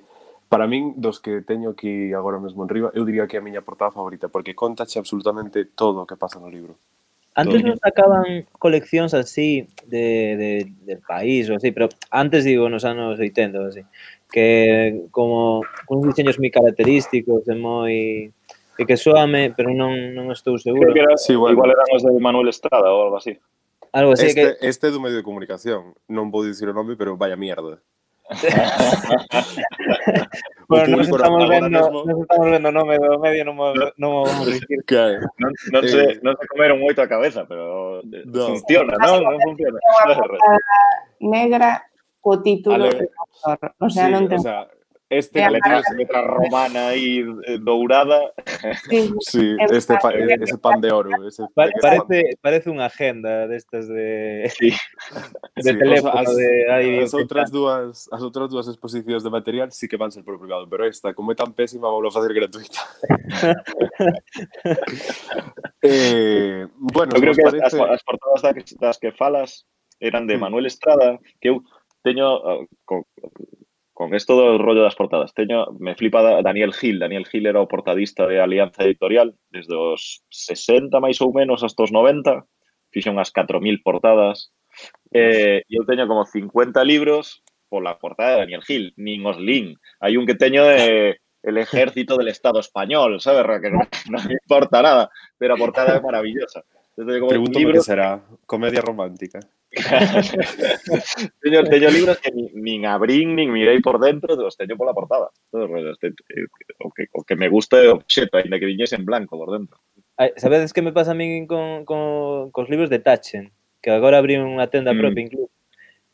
Para min, dos que teño aquí agora mesmo en riba, eu diría que é a miña portada favorita, porque contache absolutamente todo o que pasa no libro. Antes todo. non sacaban coleccións así de, de, del país ou así, pero antes digo nos anos 80 ou así, que como con diseños moi característicos, e moi e que soame, pero non, non estou seguro. Creo que era, sí, bueno, igual eran os de Manuel Estrada ou algo así. Algo así este, que... este é do medio de comunicación, non vou dicir o nome, pero vaya mierda. bueno, nos estamos, vendo, nos estamos vendo nome do medio non vamos, non vamos dicir. Claro. Non, non, se, non se comeron moito a cabeza, pero no. funciona, non? Non funciona. Negra co título Ale... de autor. O sea, sí, non ten... o sea, Este é, letra, letra romana aí eh, dourada. Sí, sí este pa, eh, ese pan de oro, ese pa, parece pan. parece unha agenda destas de sí. de sí, teléfono as, de aí as outras dúas as outras dúas exposicións de material sí que van ser por privado, pero esta como é tan pésima, vou a facer gratuita. eh, bueno, eu creo que parece... as, as portadas das, das que falas eran de Manuel Estrada, que eu teño ah, co, con, esto do rollo das portadas, teño me flipa da- Daniel Gil, Daniel Gil era o portadista de Alianza Editorial desde os 60 máis ou menos hasta os 90, fixo unhas 4000 portadas Eh, eu teño como 50 libros pola portada de Daniel Gil, nin os lin. Hai un que teño de el ejército del Estado español, sabes? Que non, non me importa nada, pero a portada é maravillosa. Entonces, como Pregunto libros, que será comedia romántica. teño, teño libros que nin, nin abrín, nin mirei por dentro, os teño pola portada. Todo, o, que, o que me gusta é o obxeto, ainda que viñese en blanco por dentro. Sabedes que me pasa a min con, con, cos libros de Tachen? Que agora abrí unha tenda mm. propia incluso.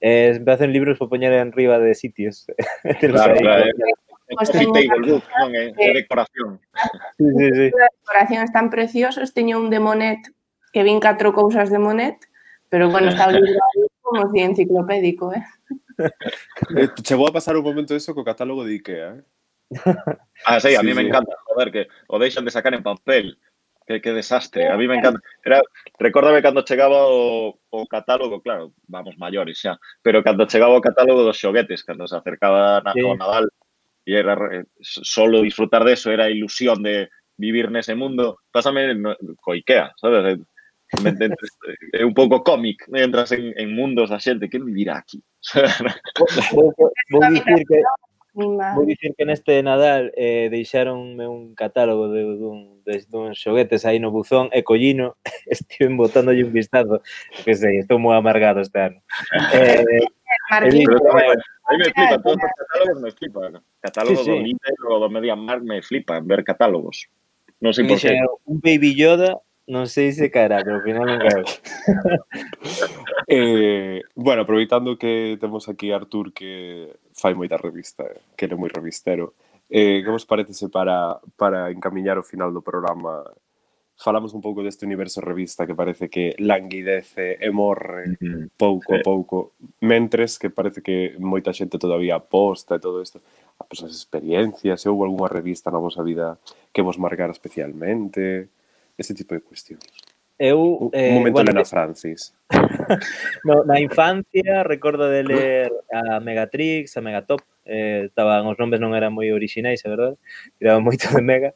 Eh, me hacen libros para poñer en riba de sitios. claro, claro, de decoración. Sí, sí, sí. De decoración están preciosos. Teño un de Monet que vin catro cousas de Monet pero bueno, está o libro como si enciclopédico, eh? Eh, chegou a pasar un momento eso co catálogo de Ikea, eh? Ah, sí, a Sí, mí me sí. encanta, joder, que o deixan de sacar en papel. Que, que desastre, a mí me encanta. Era, recórdame cando chegaba o, o catálogo, claro, vamos maiores xa, pero cando chegaba o catálogo dos xoguetes, cando se acercaba na, Sí. o Nadal, e era solo disfrutar de eso, era ilusión de vivir nese mundo. Pásame no, co Ikea, sabes? Entres, eh, é un pouco cómic, entras en, en mundos da xente, que vivirá aquí? vou, vou, dicir que Vou dicir que neste Nadal eh, deixaronme un catálogo de, dun, de, dun xoguetes aí no buzón e collino, estive botándolle un vistazo, que sei, estou moi amargado este ano. Eh, Martín, pero, eh, pero, aí me flipa, todos os catálogos me flipan. Catálogos sí, sí. do Lidl ou do MediaMarkt me flipan ver catálogos. Non sei por que. Un Baby Yoda non se caerá, cara, pero ao final non caeu. eh, bueno, aproveitando que temos aquí Artur que fai moita revista, que ele é moi revistero, eh, que vos parece para, para encamiñar o final do programa falamos un pouco deste universo revista que parece que languidece e morre uh -huh. pouco a eh. pouco, mentres que parece que moita xente todavía aposta e todo isto, a pues, as experiencias, se houve algunha revista na vosa vida que vos marcara especialmente, ese tipo de cuestións. Eu, eh, un momento bueno, Elena Francis. no, na infancia recordo de ler a Megatrix, a Megatop, eh, estaban, os nomes non eran moi orixinais, a verdade, tiraban moito de Mega,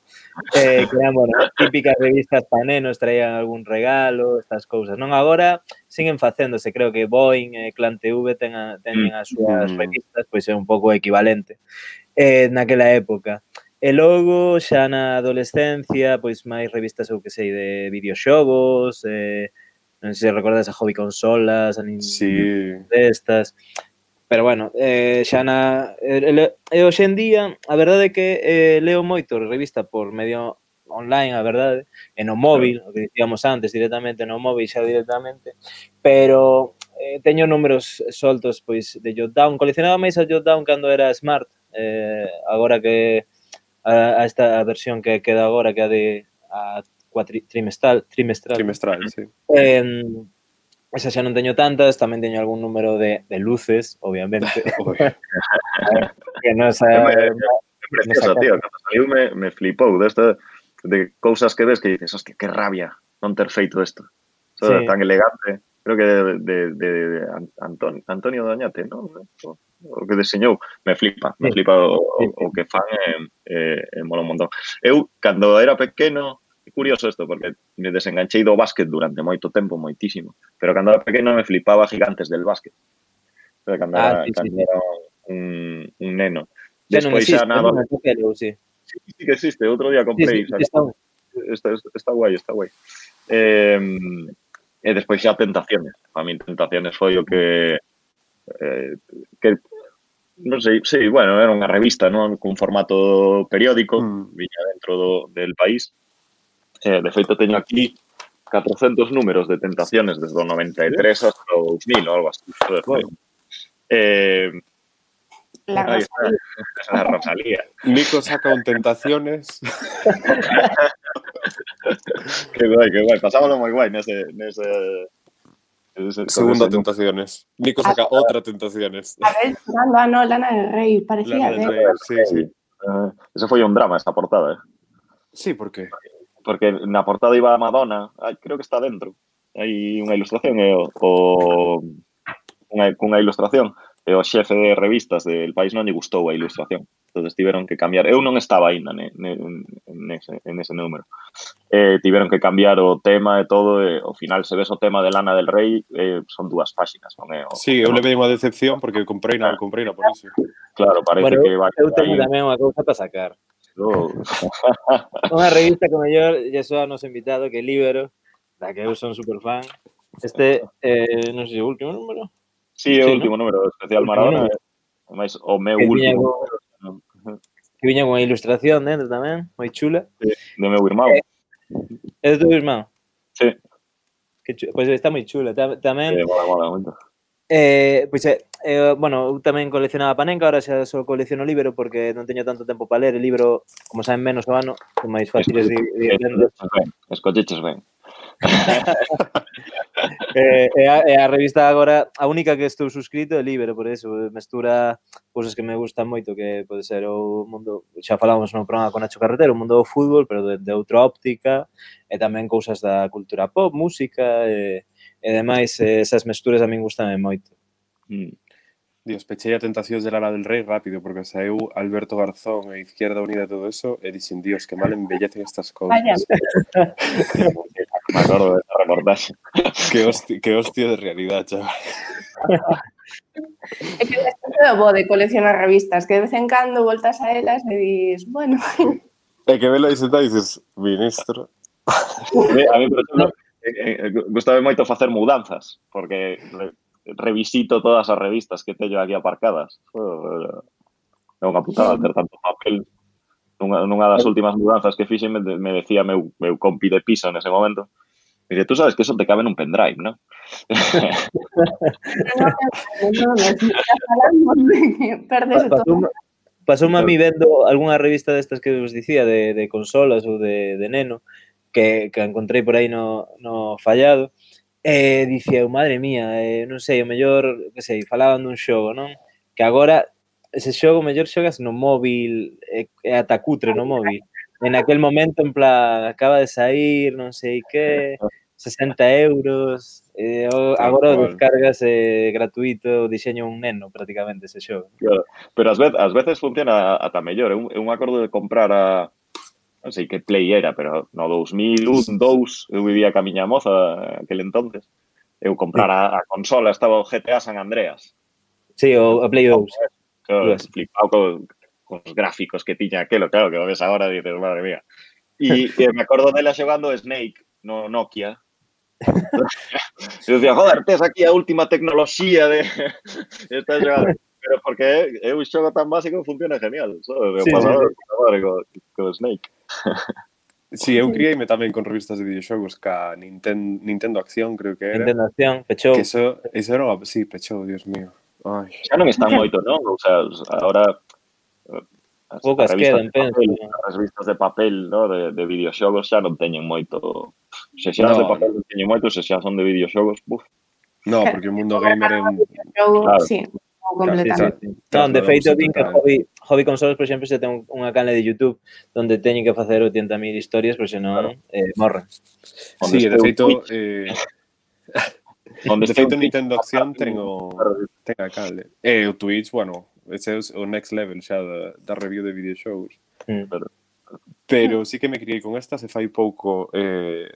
eh, que eran, bueno, típicas revistas para nenos, traían algún regalo, estas cousas. Non agora, siguen facéndose, creo que Boeing e eh, Clan TV ten a, teñen as súas mm. revistas, pois é un pouco equivalente eh, naquela época. E logo, xa na adolescencia, pois máis revistas, eu que sei, de videoxogos, eh, non sei se recordas a Hobby Consolas, a sí. destas. Pero bueno, eh, xa na... E, e hoxe en día, a verdade é que eh, leo moito revista por medio online, a verdade, e no móvil, o que dicíamos antes, directamente no móvil xa directamente, pero eh, teño números soltos pois de Jotdown, coleccionaba máis a Jotdown cando era Smart, eh, agora que a, a esta versión que queda agora, que é de a cuatri, trimestral, trimestral. Trimestral, sí. Eh, esa xa non teño tantas, tamén teño algún número de, de luces, obviamente. que non é... Preciosa, tío, cando saiu me, me flipou desta de cousas que ves que dices, hostia, que rabia non ter feito isto. So, sí. Tan elegante. Creo que de, de, de, de Antonio, Antonio Doñate, non? O, o que deseñou, me flipa, me flipa o, o que fan e, e, eh, e mola un montón. Eu, cando era pequeno, é curioso isto, porque me desenganchei do básquet durante moito tempo, moitísimo, pero cando era pequeno me flipaba gigantes del básquet. Pero cando, ah, era, sí, cando sí. era un, un neno. Despois xa nada... Non existe, sí. Sí, sí que existe, outro día comprei. Sí, sí, está, está, está guai, está guai. Eh, e despois xa Tentaciones. A mí Tentaciones foi o que eh, que non sei, sí, bueno, era unha revista, non, cun formato periódico, Mm. viña dentro do, del país. Eh, de feito teño aquí 400 números de Tentaciones desde o 93 hasta o 2000 ou algo así. Bueno. Eh, La Rosalía. la Rosalía. Nico saca un Tentaciones. Que guai, que guai. Pasábalo moi guai nese, nese Segunda Tentaciones. Nico saca ah, otra Tentaciones. A ver, Lana, no, Lana del Rey, parecía. Lana del Rey, sí, sí. Uh, eso fue un drama, esa portada. ¿eh? Sí, ¿por qué? Porque en la portada iba Madonna, Ay, creo que está dentro. Hai unha ilustración eh, o, o unha, cunha ilustración e o xefe de revistas del país non lle gustou a ilustración. Entonces tiveron que cambiar. Eu non estaba aínda ne, ne, nese, en ese número. Eh, tiveron que cambiar o tema e todo. E, ao final, se ves o tema de Lana del Rey, eh, son dúas páxinas, non é? O, sí, eu levei unha decepción porque comprei na, comprei na por iso. Claro, parece bueno, que vai... Eu teño tamén unha cousa para sacar. No. Oh. unha revista que mellor lle soa nos invitado que Libero, da que eu son super fan. Este, eh, non sei, o último número, Sí, é eh, o sí, último no? número, especial Maradona. Máis o meu que último. Con, que viña con a ilustración dentro tamén, moi chula. Sí, do meu irmão. É do teu irmão? Sí. Que chula. Pois está moi chula. Tamén... Eh, mola, mola, moito. Eh, pois, eh, eh, bueno, eu tamén coleccionaba Panenka, ahora xa só colecciono libro porque non teño tanto tempo para ler. El libro, como saben, menos o ano, son máis fáciles de... de, de, de... Escochiches ben. eh, é, a, é a revista agora a única que estou suscrito é libre, por eso eh, mestura cousas que me gustan moito que pode ser o mundo, xa falamos no programa con Nacho Carretero, o mundo do fútbol pero de, de outra óptica e tamén cousas da cultura pop, música e, e demais, esas mesturas a min gustan moito mm. Dios, pechei a tentacións de Lana del Rey rápido, porque saeu Alberto Garzón e Izquierda Unida e todo eso, e dixen, Dios, que mal embellecen estas cousas. Vaya. Me acuerdo de ese reportaje. qué, hostia, qué hostia de realidad, chaval. É que é bo de coleccionar revistas, que de vez en cando voltas a elas e dis, bueno... E que vela e dices, ministro... a mí, por exemplo, eh, eh, gustaba moito facer mudanzas, porque revisito todas as revistas que teño aquí aparcadas. É eh, unha putada ter tanto papel. Nunha, nunha das últimas mudanzas que fixen me, me decía meu, meu compi de piso nese momento, Dice, tú sabes que eso te cabe en un pendrive, ¿no? Pasoume a mí vendo algunha revista destas que vos dicía de, de consolas ou de, de neno que, que encontrei por aí no, no fallado e eh, dicía, oh, madre mía, eh, non sei, o mellor, que sei, falaban dun xogo, non? Que agora ese xogo mellor xogas no móvil, é eh, ata cutre no móvil en aquel momento, en plan, acaba de sair, non sei que, 60 euros, eh, o, agora o descargas eh, gratuito, diseño un neno prácticamente ese xogo. Claro. Pero ás veces, ás veces funciona ata mellor, é eh, un, un acordo de comprar a non sei que play era, pero no 2001, 2, eu vivía ca miña moza aquel entonces. Eu comprar a consola, estaba o GTA San Andreas. Sí, o, o Play 2. Claro, flipado cos gráficos que tiña aquelo, claro, que o ves agora e dices, madre mía. E, e me acordo dela xogando Snake no Nokia, e dicía, joder, tes aquí a última tecnoloxía de esta xogada. Pero porque é un xogo tan básico que funciona genial, sabe? Sí, pasado, sí. Co, co Snake. Sí, eu criei-me tamén con revistas de videoxogos ca Nintendo, Nintendo Acción, creo que era. Nintendo Acción, pechou. Que eso, eso era, sí, pechou, dios mío. Ai. Xa non están moito, non? O sea, ahora Poucas quedan, penso. As revistas de papel no? de, de videoxogos xa non teñen moito... Se xa no. de papel non teñen moito, se xa son de videoxogos, buf. No, porque o mundo gamer é un... Claro. Sí. Completamente. Non, de feito, din que hobby, hobby consoles, por exemplo, se ten unha canle de YouTube onde teñen que facer 80.000 historias, por senón claro. eh, morren. Sí, de feito, eh, onde de feito Nintendo Acción ten o, ten a cable. E eh, o Twitch, bueno, ese é o next level xa da, da review de videoxogos. Mm. Pero, pero sí que me criei con esta se fai pouco eh,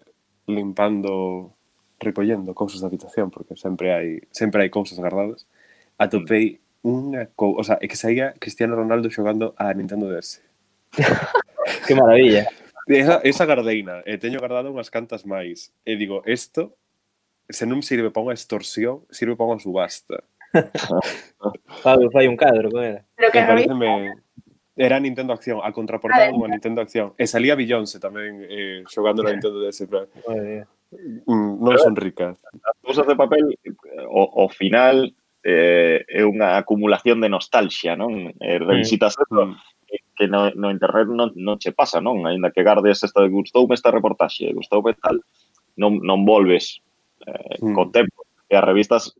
limpando, recollendo cousas da habitación, porque sempre hai sempre hai cousas guardadas. Atopei unha cousa, o sea, é que saía Cristiano Ronaldo xogando a Nintendo DS. que maravilla. Esa, esa gardeina, e teño guardado unhas cantas máis. E digo, isto se non sirve para unha extorsión, sirve para unha subasta. Fabio, fai un cadro con ela. Pero que me parece. Era Nintendo Acción, a contraportada como Nintendo Acción. E salía Beyoncé tamén eh, xogando na Nintendo DS. Pero... Mm, non son ricas. As cousas de papel, o, o final, eh, é unha acumulación de nostalgia, non? Eh, mm. revisitas mm. eso, que no, no internet non, non che pasa, non? Ainda que gardes esta, gustoume esta reportaxe, gustoume tal, non, non volves eh, mm. co tempo, e as revistas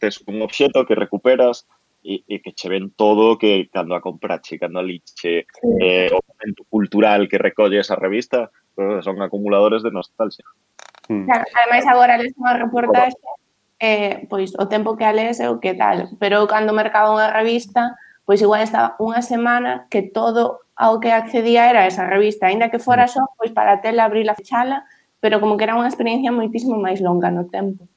tes un obxeto que recuperas e, e que che ven todo que cando a comprache, cando a liche, sí. eh, o momento cultural que recolle esa revista, son acumuladores de nostalgia. Hmm. Claro, ademais agora les unha reportaxe eh, pois o tempo que a lees é o que tal, pero cando mercaba unha revista, pois igual estaba unha semana que todo ao que accedía era esa revista, aínda que fora hmm. só, pois para tela, a fechala, pero como que era unha experiencia moitísimo máis longa no tempo.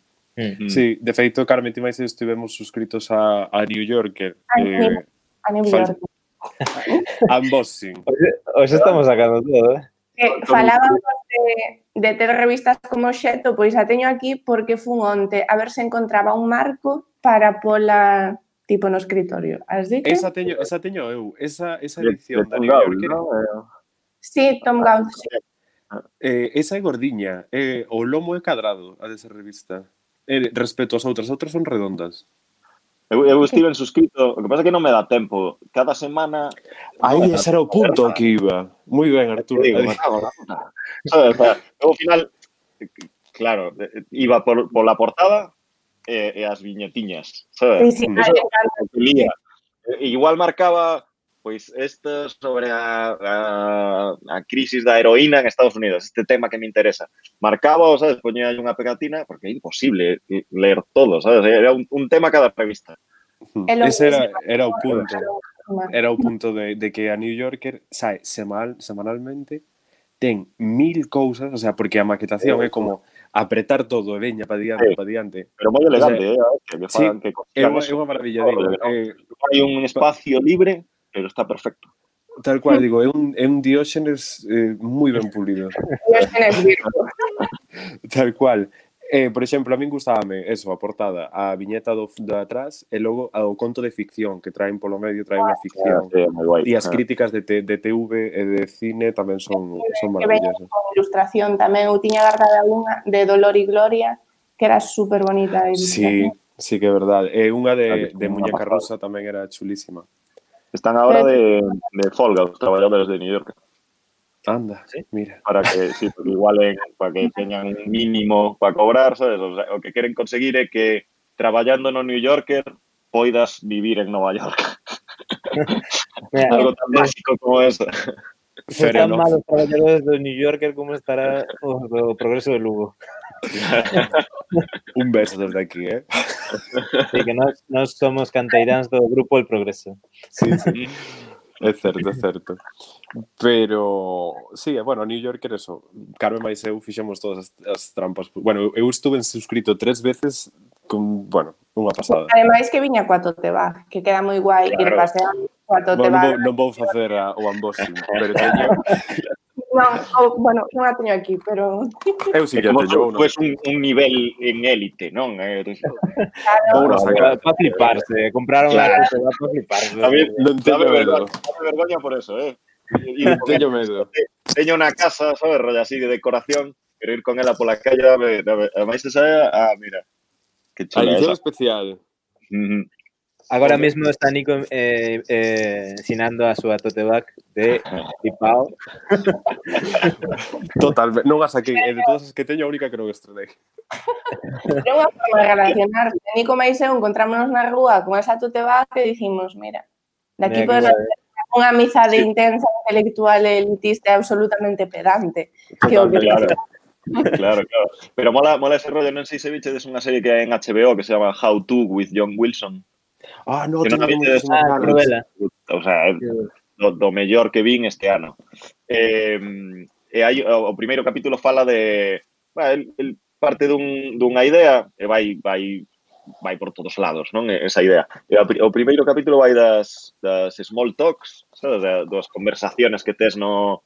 Sí, de feito, Carmen ti máis estivemos suscritos a, a New Yorker. A, eh, a New Yorker. Unboxing. Hoxe, estamos sacando todo, eh? eh que falábamos de, de ter revistas como xeto, pois a teño aquí porque fun onte a ver se encontraba un marco para pola tipo no escritorio. Has dicho? Esa teño, esa teño eu, esa, esa edición de, de New Yorker. No? Eh, sí, Tom Gauss. Sí. Eh, esa é gordiña, eh, o lomo é cadrado a desa revista eh, respecto ás outras, outras son redondas. Eu, eu estive suscrito, o que pasa é que non me dá tempo. Cada semana... Aí ese era o punto que iba. Moi ben, Arturo. Digo, ao final, claro, iba por, por la portada e, e as viñetiñas. Sabes? Sí, sí, Eso, igual marcaba Pois isto sobre a, a, a crisis da heroína en Estados Unidos, este tema que me interesa. Marcaba, o sabes, poñía unha pegatina, porque é imposible ler todo, sabes? Era un, un tema cada revista. Ese era, era o punto. Era o punto de, de que a New Yorker sae semanal, semanalmente ten mil cousas, o sea, porque a maquetación é como apretar todo e veña para diante, sí. para diante. Pero moi elegante, o sea, eh, que me sí, é unha, é unha maravilla. Digo, eh, hai un espacio libre pero está perfecto. Tal cual, digo, é un, é un Dióxenes eh, moi ben pulido. Dióxenes Virgo. Tal cual. Eh, por exemplo, a min gustábame eso, a portada, a viñeta do, do atrás e logo ao conto de ficción que traen polo medio, traen unha ah, ficción. Ah, sí, e as críticas de, te, de TV e eh, de cine tamén son, son maravillosas. Que ilustración tamén, eu tiña guardada unha de Dolor e Gloria, que era super bonita. Sí, sí que é verdade. E eh, unha de, de Muñeca Rosa tamén era chulísima. Están ahora de, de folga os traballadores de New York Anda, Sí. mira. para que, sí, porque igual en, para que teñan un mínimo para cobrar, sabes? O, sea, o que queren conseguir é que traballando no New Yorker poidas vivir en Nova York. Mira, Algo tan básico como eso. se están enough. mal os traballadores do New Yorker como estará o, o progreso de Lugo. Un beso desde aquí, eh? Sí, que nós, nós somos canteiráns do Grupo El Progreso. Sí, sí. É certo, é certo. Pero, sí, bueno, New Yorker, eso, Carmen máis eu fixemos todas as, as trampas. Bueno, eu estuve en suscrito tres veces con, bueno, unha pasada. Ademais que viña coa Tote Bag, que queda moi guai claro. ir paseando coa Tote Bueno, non, vou, non vou facer a, o unboxing, pero teño, Non, o, bueno, non a teño aquí, pero eu sí Que que como teño fu- unha. fues un, un nivel en élite, non? Eh, Vou Claro. Para fliparse, compraron Claro. la cosa para fliparse. A ver, Non teño Dame medo. dame vergoña por eso, eh. Non teño el- medo. teño unha casa, sabes, rolla así de decoración, pero ir con ela pola calle, dame, dame. ademais esa é, ah, mira, que A chula edición esa. especial. Agora mesmo está Nico eh, eh, ensinando a súa tote bag de Tipao. Totalmente, non as aquí, eh, de todas as que teño a única que non estrenei. É unha forma de relacionar. Nico Maiseu encontrámonos na rúa con esa tote bag e dicimos, mira, daqui podes unha amizade sí. intensa, intelectual, elitista e absolutamente pedante. Que o que claro. claro, claro. Pero mola, mola ese rollo, non sei se vichedes unha serie que hai en HBO que se chama How to with John Wilson ah, no, que non había ah, novela. O sea, do, do mellor que vin este ano. Eh, e hai, o, o primeiro capítulo fala de... Bah, el, el parte dun, dunha idea e vai, vai vai por todos lados, non? Esa idea. E o primeiro capítulo vai das, das small talks, sabes? das conversaciones que tes no,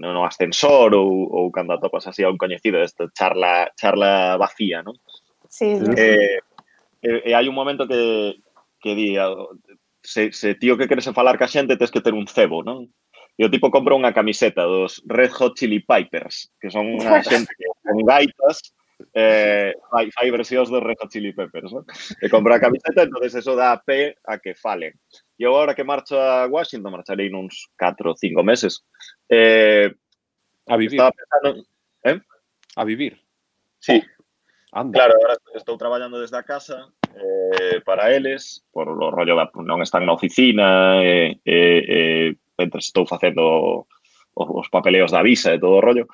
no, no ascensor ou, ou cando atopas así a un coñecido, esta charla charla vacía, non? Sí. sí. Eh, e, e hai un momento que, que di, ah, se, se tío que queres falar ca xente, tes que ter un cebo, non? E o tipo compra unha camiseta dos Red Hot Chili Pipers, que son unha xente con gaitas, eh, fai, fai versións dos Red Hot Chili Peppers, ¿no? E compra a camiseta, entonces eso dá a pé a que falen. E eu agora que marcho a Washington, marcharei nuns 4 ou 5 meses. Eh, a vivir. Estaba pensando... Eh? A vivir. Sí, Anda. Claro, ahora estou traballando desde a casa eh, para eles, por o rollo da non están na oficina, e, eh, eh, eh, mentre estou facendo os, os papeleos da visa e todo o rollo,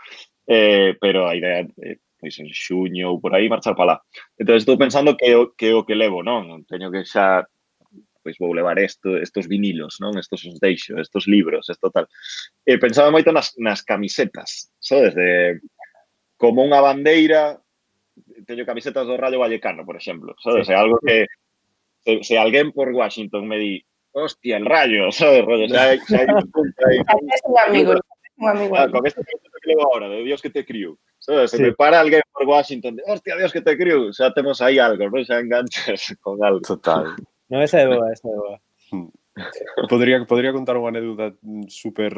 eh, pero a idea eh, pois en xuño ou por aí marchar para lá. Entón estou pensando que o que o que levo, non? Teño que xa pois vou levar esto, estos vinilos, non? Estos os deixo, estos libros, esto tal. E pensaba moito nas, nas camisetas, sabes? De, como unha bandeira teño camisetas do Rayo Vallecano, por exemplo, sabes? Sí. É algo que se, se alguén por Washington me di, hostia, el Rayo, sabes, rollo, xa hai, xa hai un punto aí. un amigo, un amigo. Ah, con este que levo agora, de Dios que te criou. Sabes, sí. se me para alguén por Washington, de, hostia, Dios que te criou, xa temos aí algo, non? Xa enganches con algo. Total. No, esa é boa, esa é boa. podría, podría contar unha anécdota super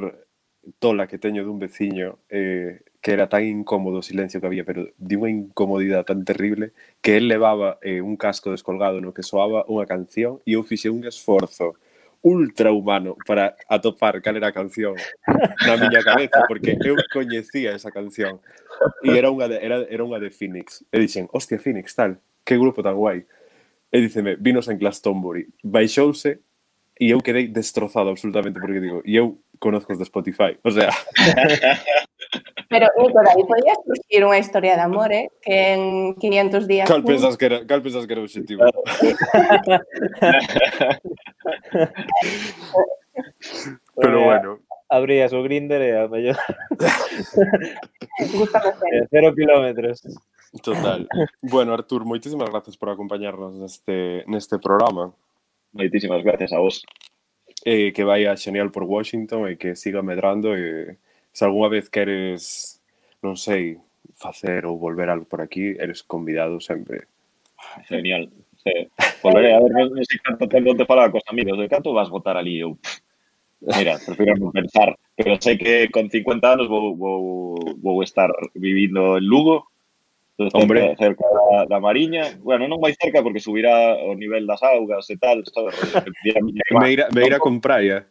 tola que teño dun veciño eh, que era tan incómodo o silencio que había, pero de unha incomodidade tan terrible que el levaba eh, un casco descolgado no que soaba unha canción e eu fixe un esforzo ultra humano para atopar cal era a canción na miña cabeza, porque eu coñecía esa canción. E era unha de, era, era unha de Phoenix. E dixen, hostia, Phoenix, tal, que grupo tan guai. E díceme, vinos en Glastonbury. Baixouse e eu quedei destrozado absolutamente, porque digo, e eu conozcos de Spotify. O sea... Pero, eh, Nico, aí podías surgir unha historia de amor, eh? Que en 500 días... Cal pensas que era, cal pensas que era o objetivo? Pero bueno... Abrías o Grinder e a mellor... Cero kilómetros. Total. Bueno, Artur, moitísimas gracias por acompañarnos neste, neste programa. Moitísimas gracias a vos eh, que vai a xenial por Washington e que siga medrando e se algunha vez queres, non sei, facer ou volver algo por aquí, eres convidado sempre. Ah, genial. Sí. Volveré a ver, non sei canto tempo te falar cos amigos, de canto vas votar ali eu. Mira, prefiro non pensar, pero sei que con 50 anos vou, vou, vou estar vivindo en Lugo Hombre. cerca da, da, Mariña, bueno, non máis cerca porque subirá o nivel das augas e tal, sabes? Meira, meira con praia.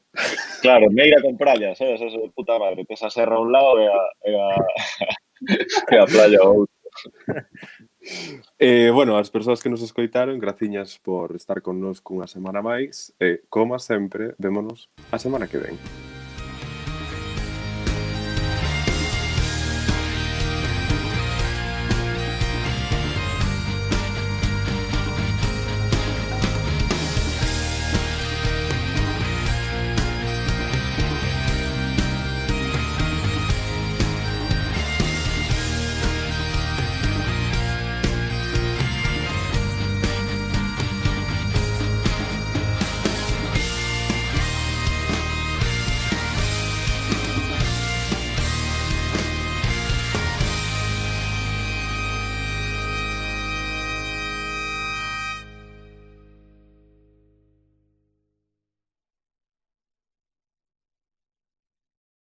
Claro, meira con praia, sabes? Eso de puta madre, tes a serra a un lado e a, e a, e a playa ao outro. Eh, bueno, as persoas que nos escoitaron, graciñas por estar connosco unha semana máis. Eh, como sempre, vémonos a semana que ven.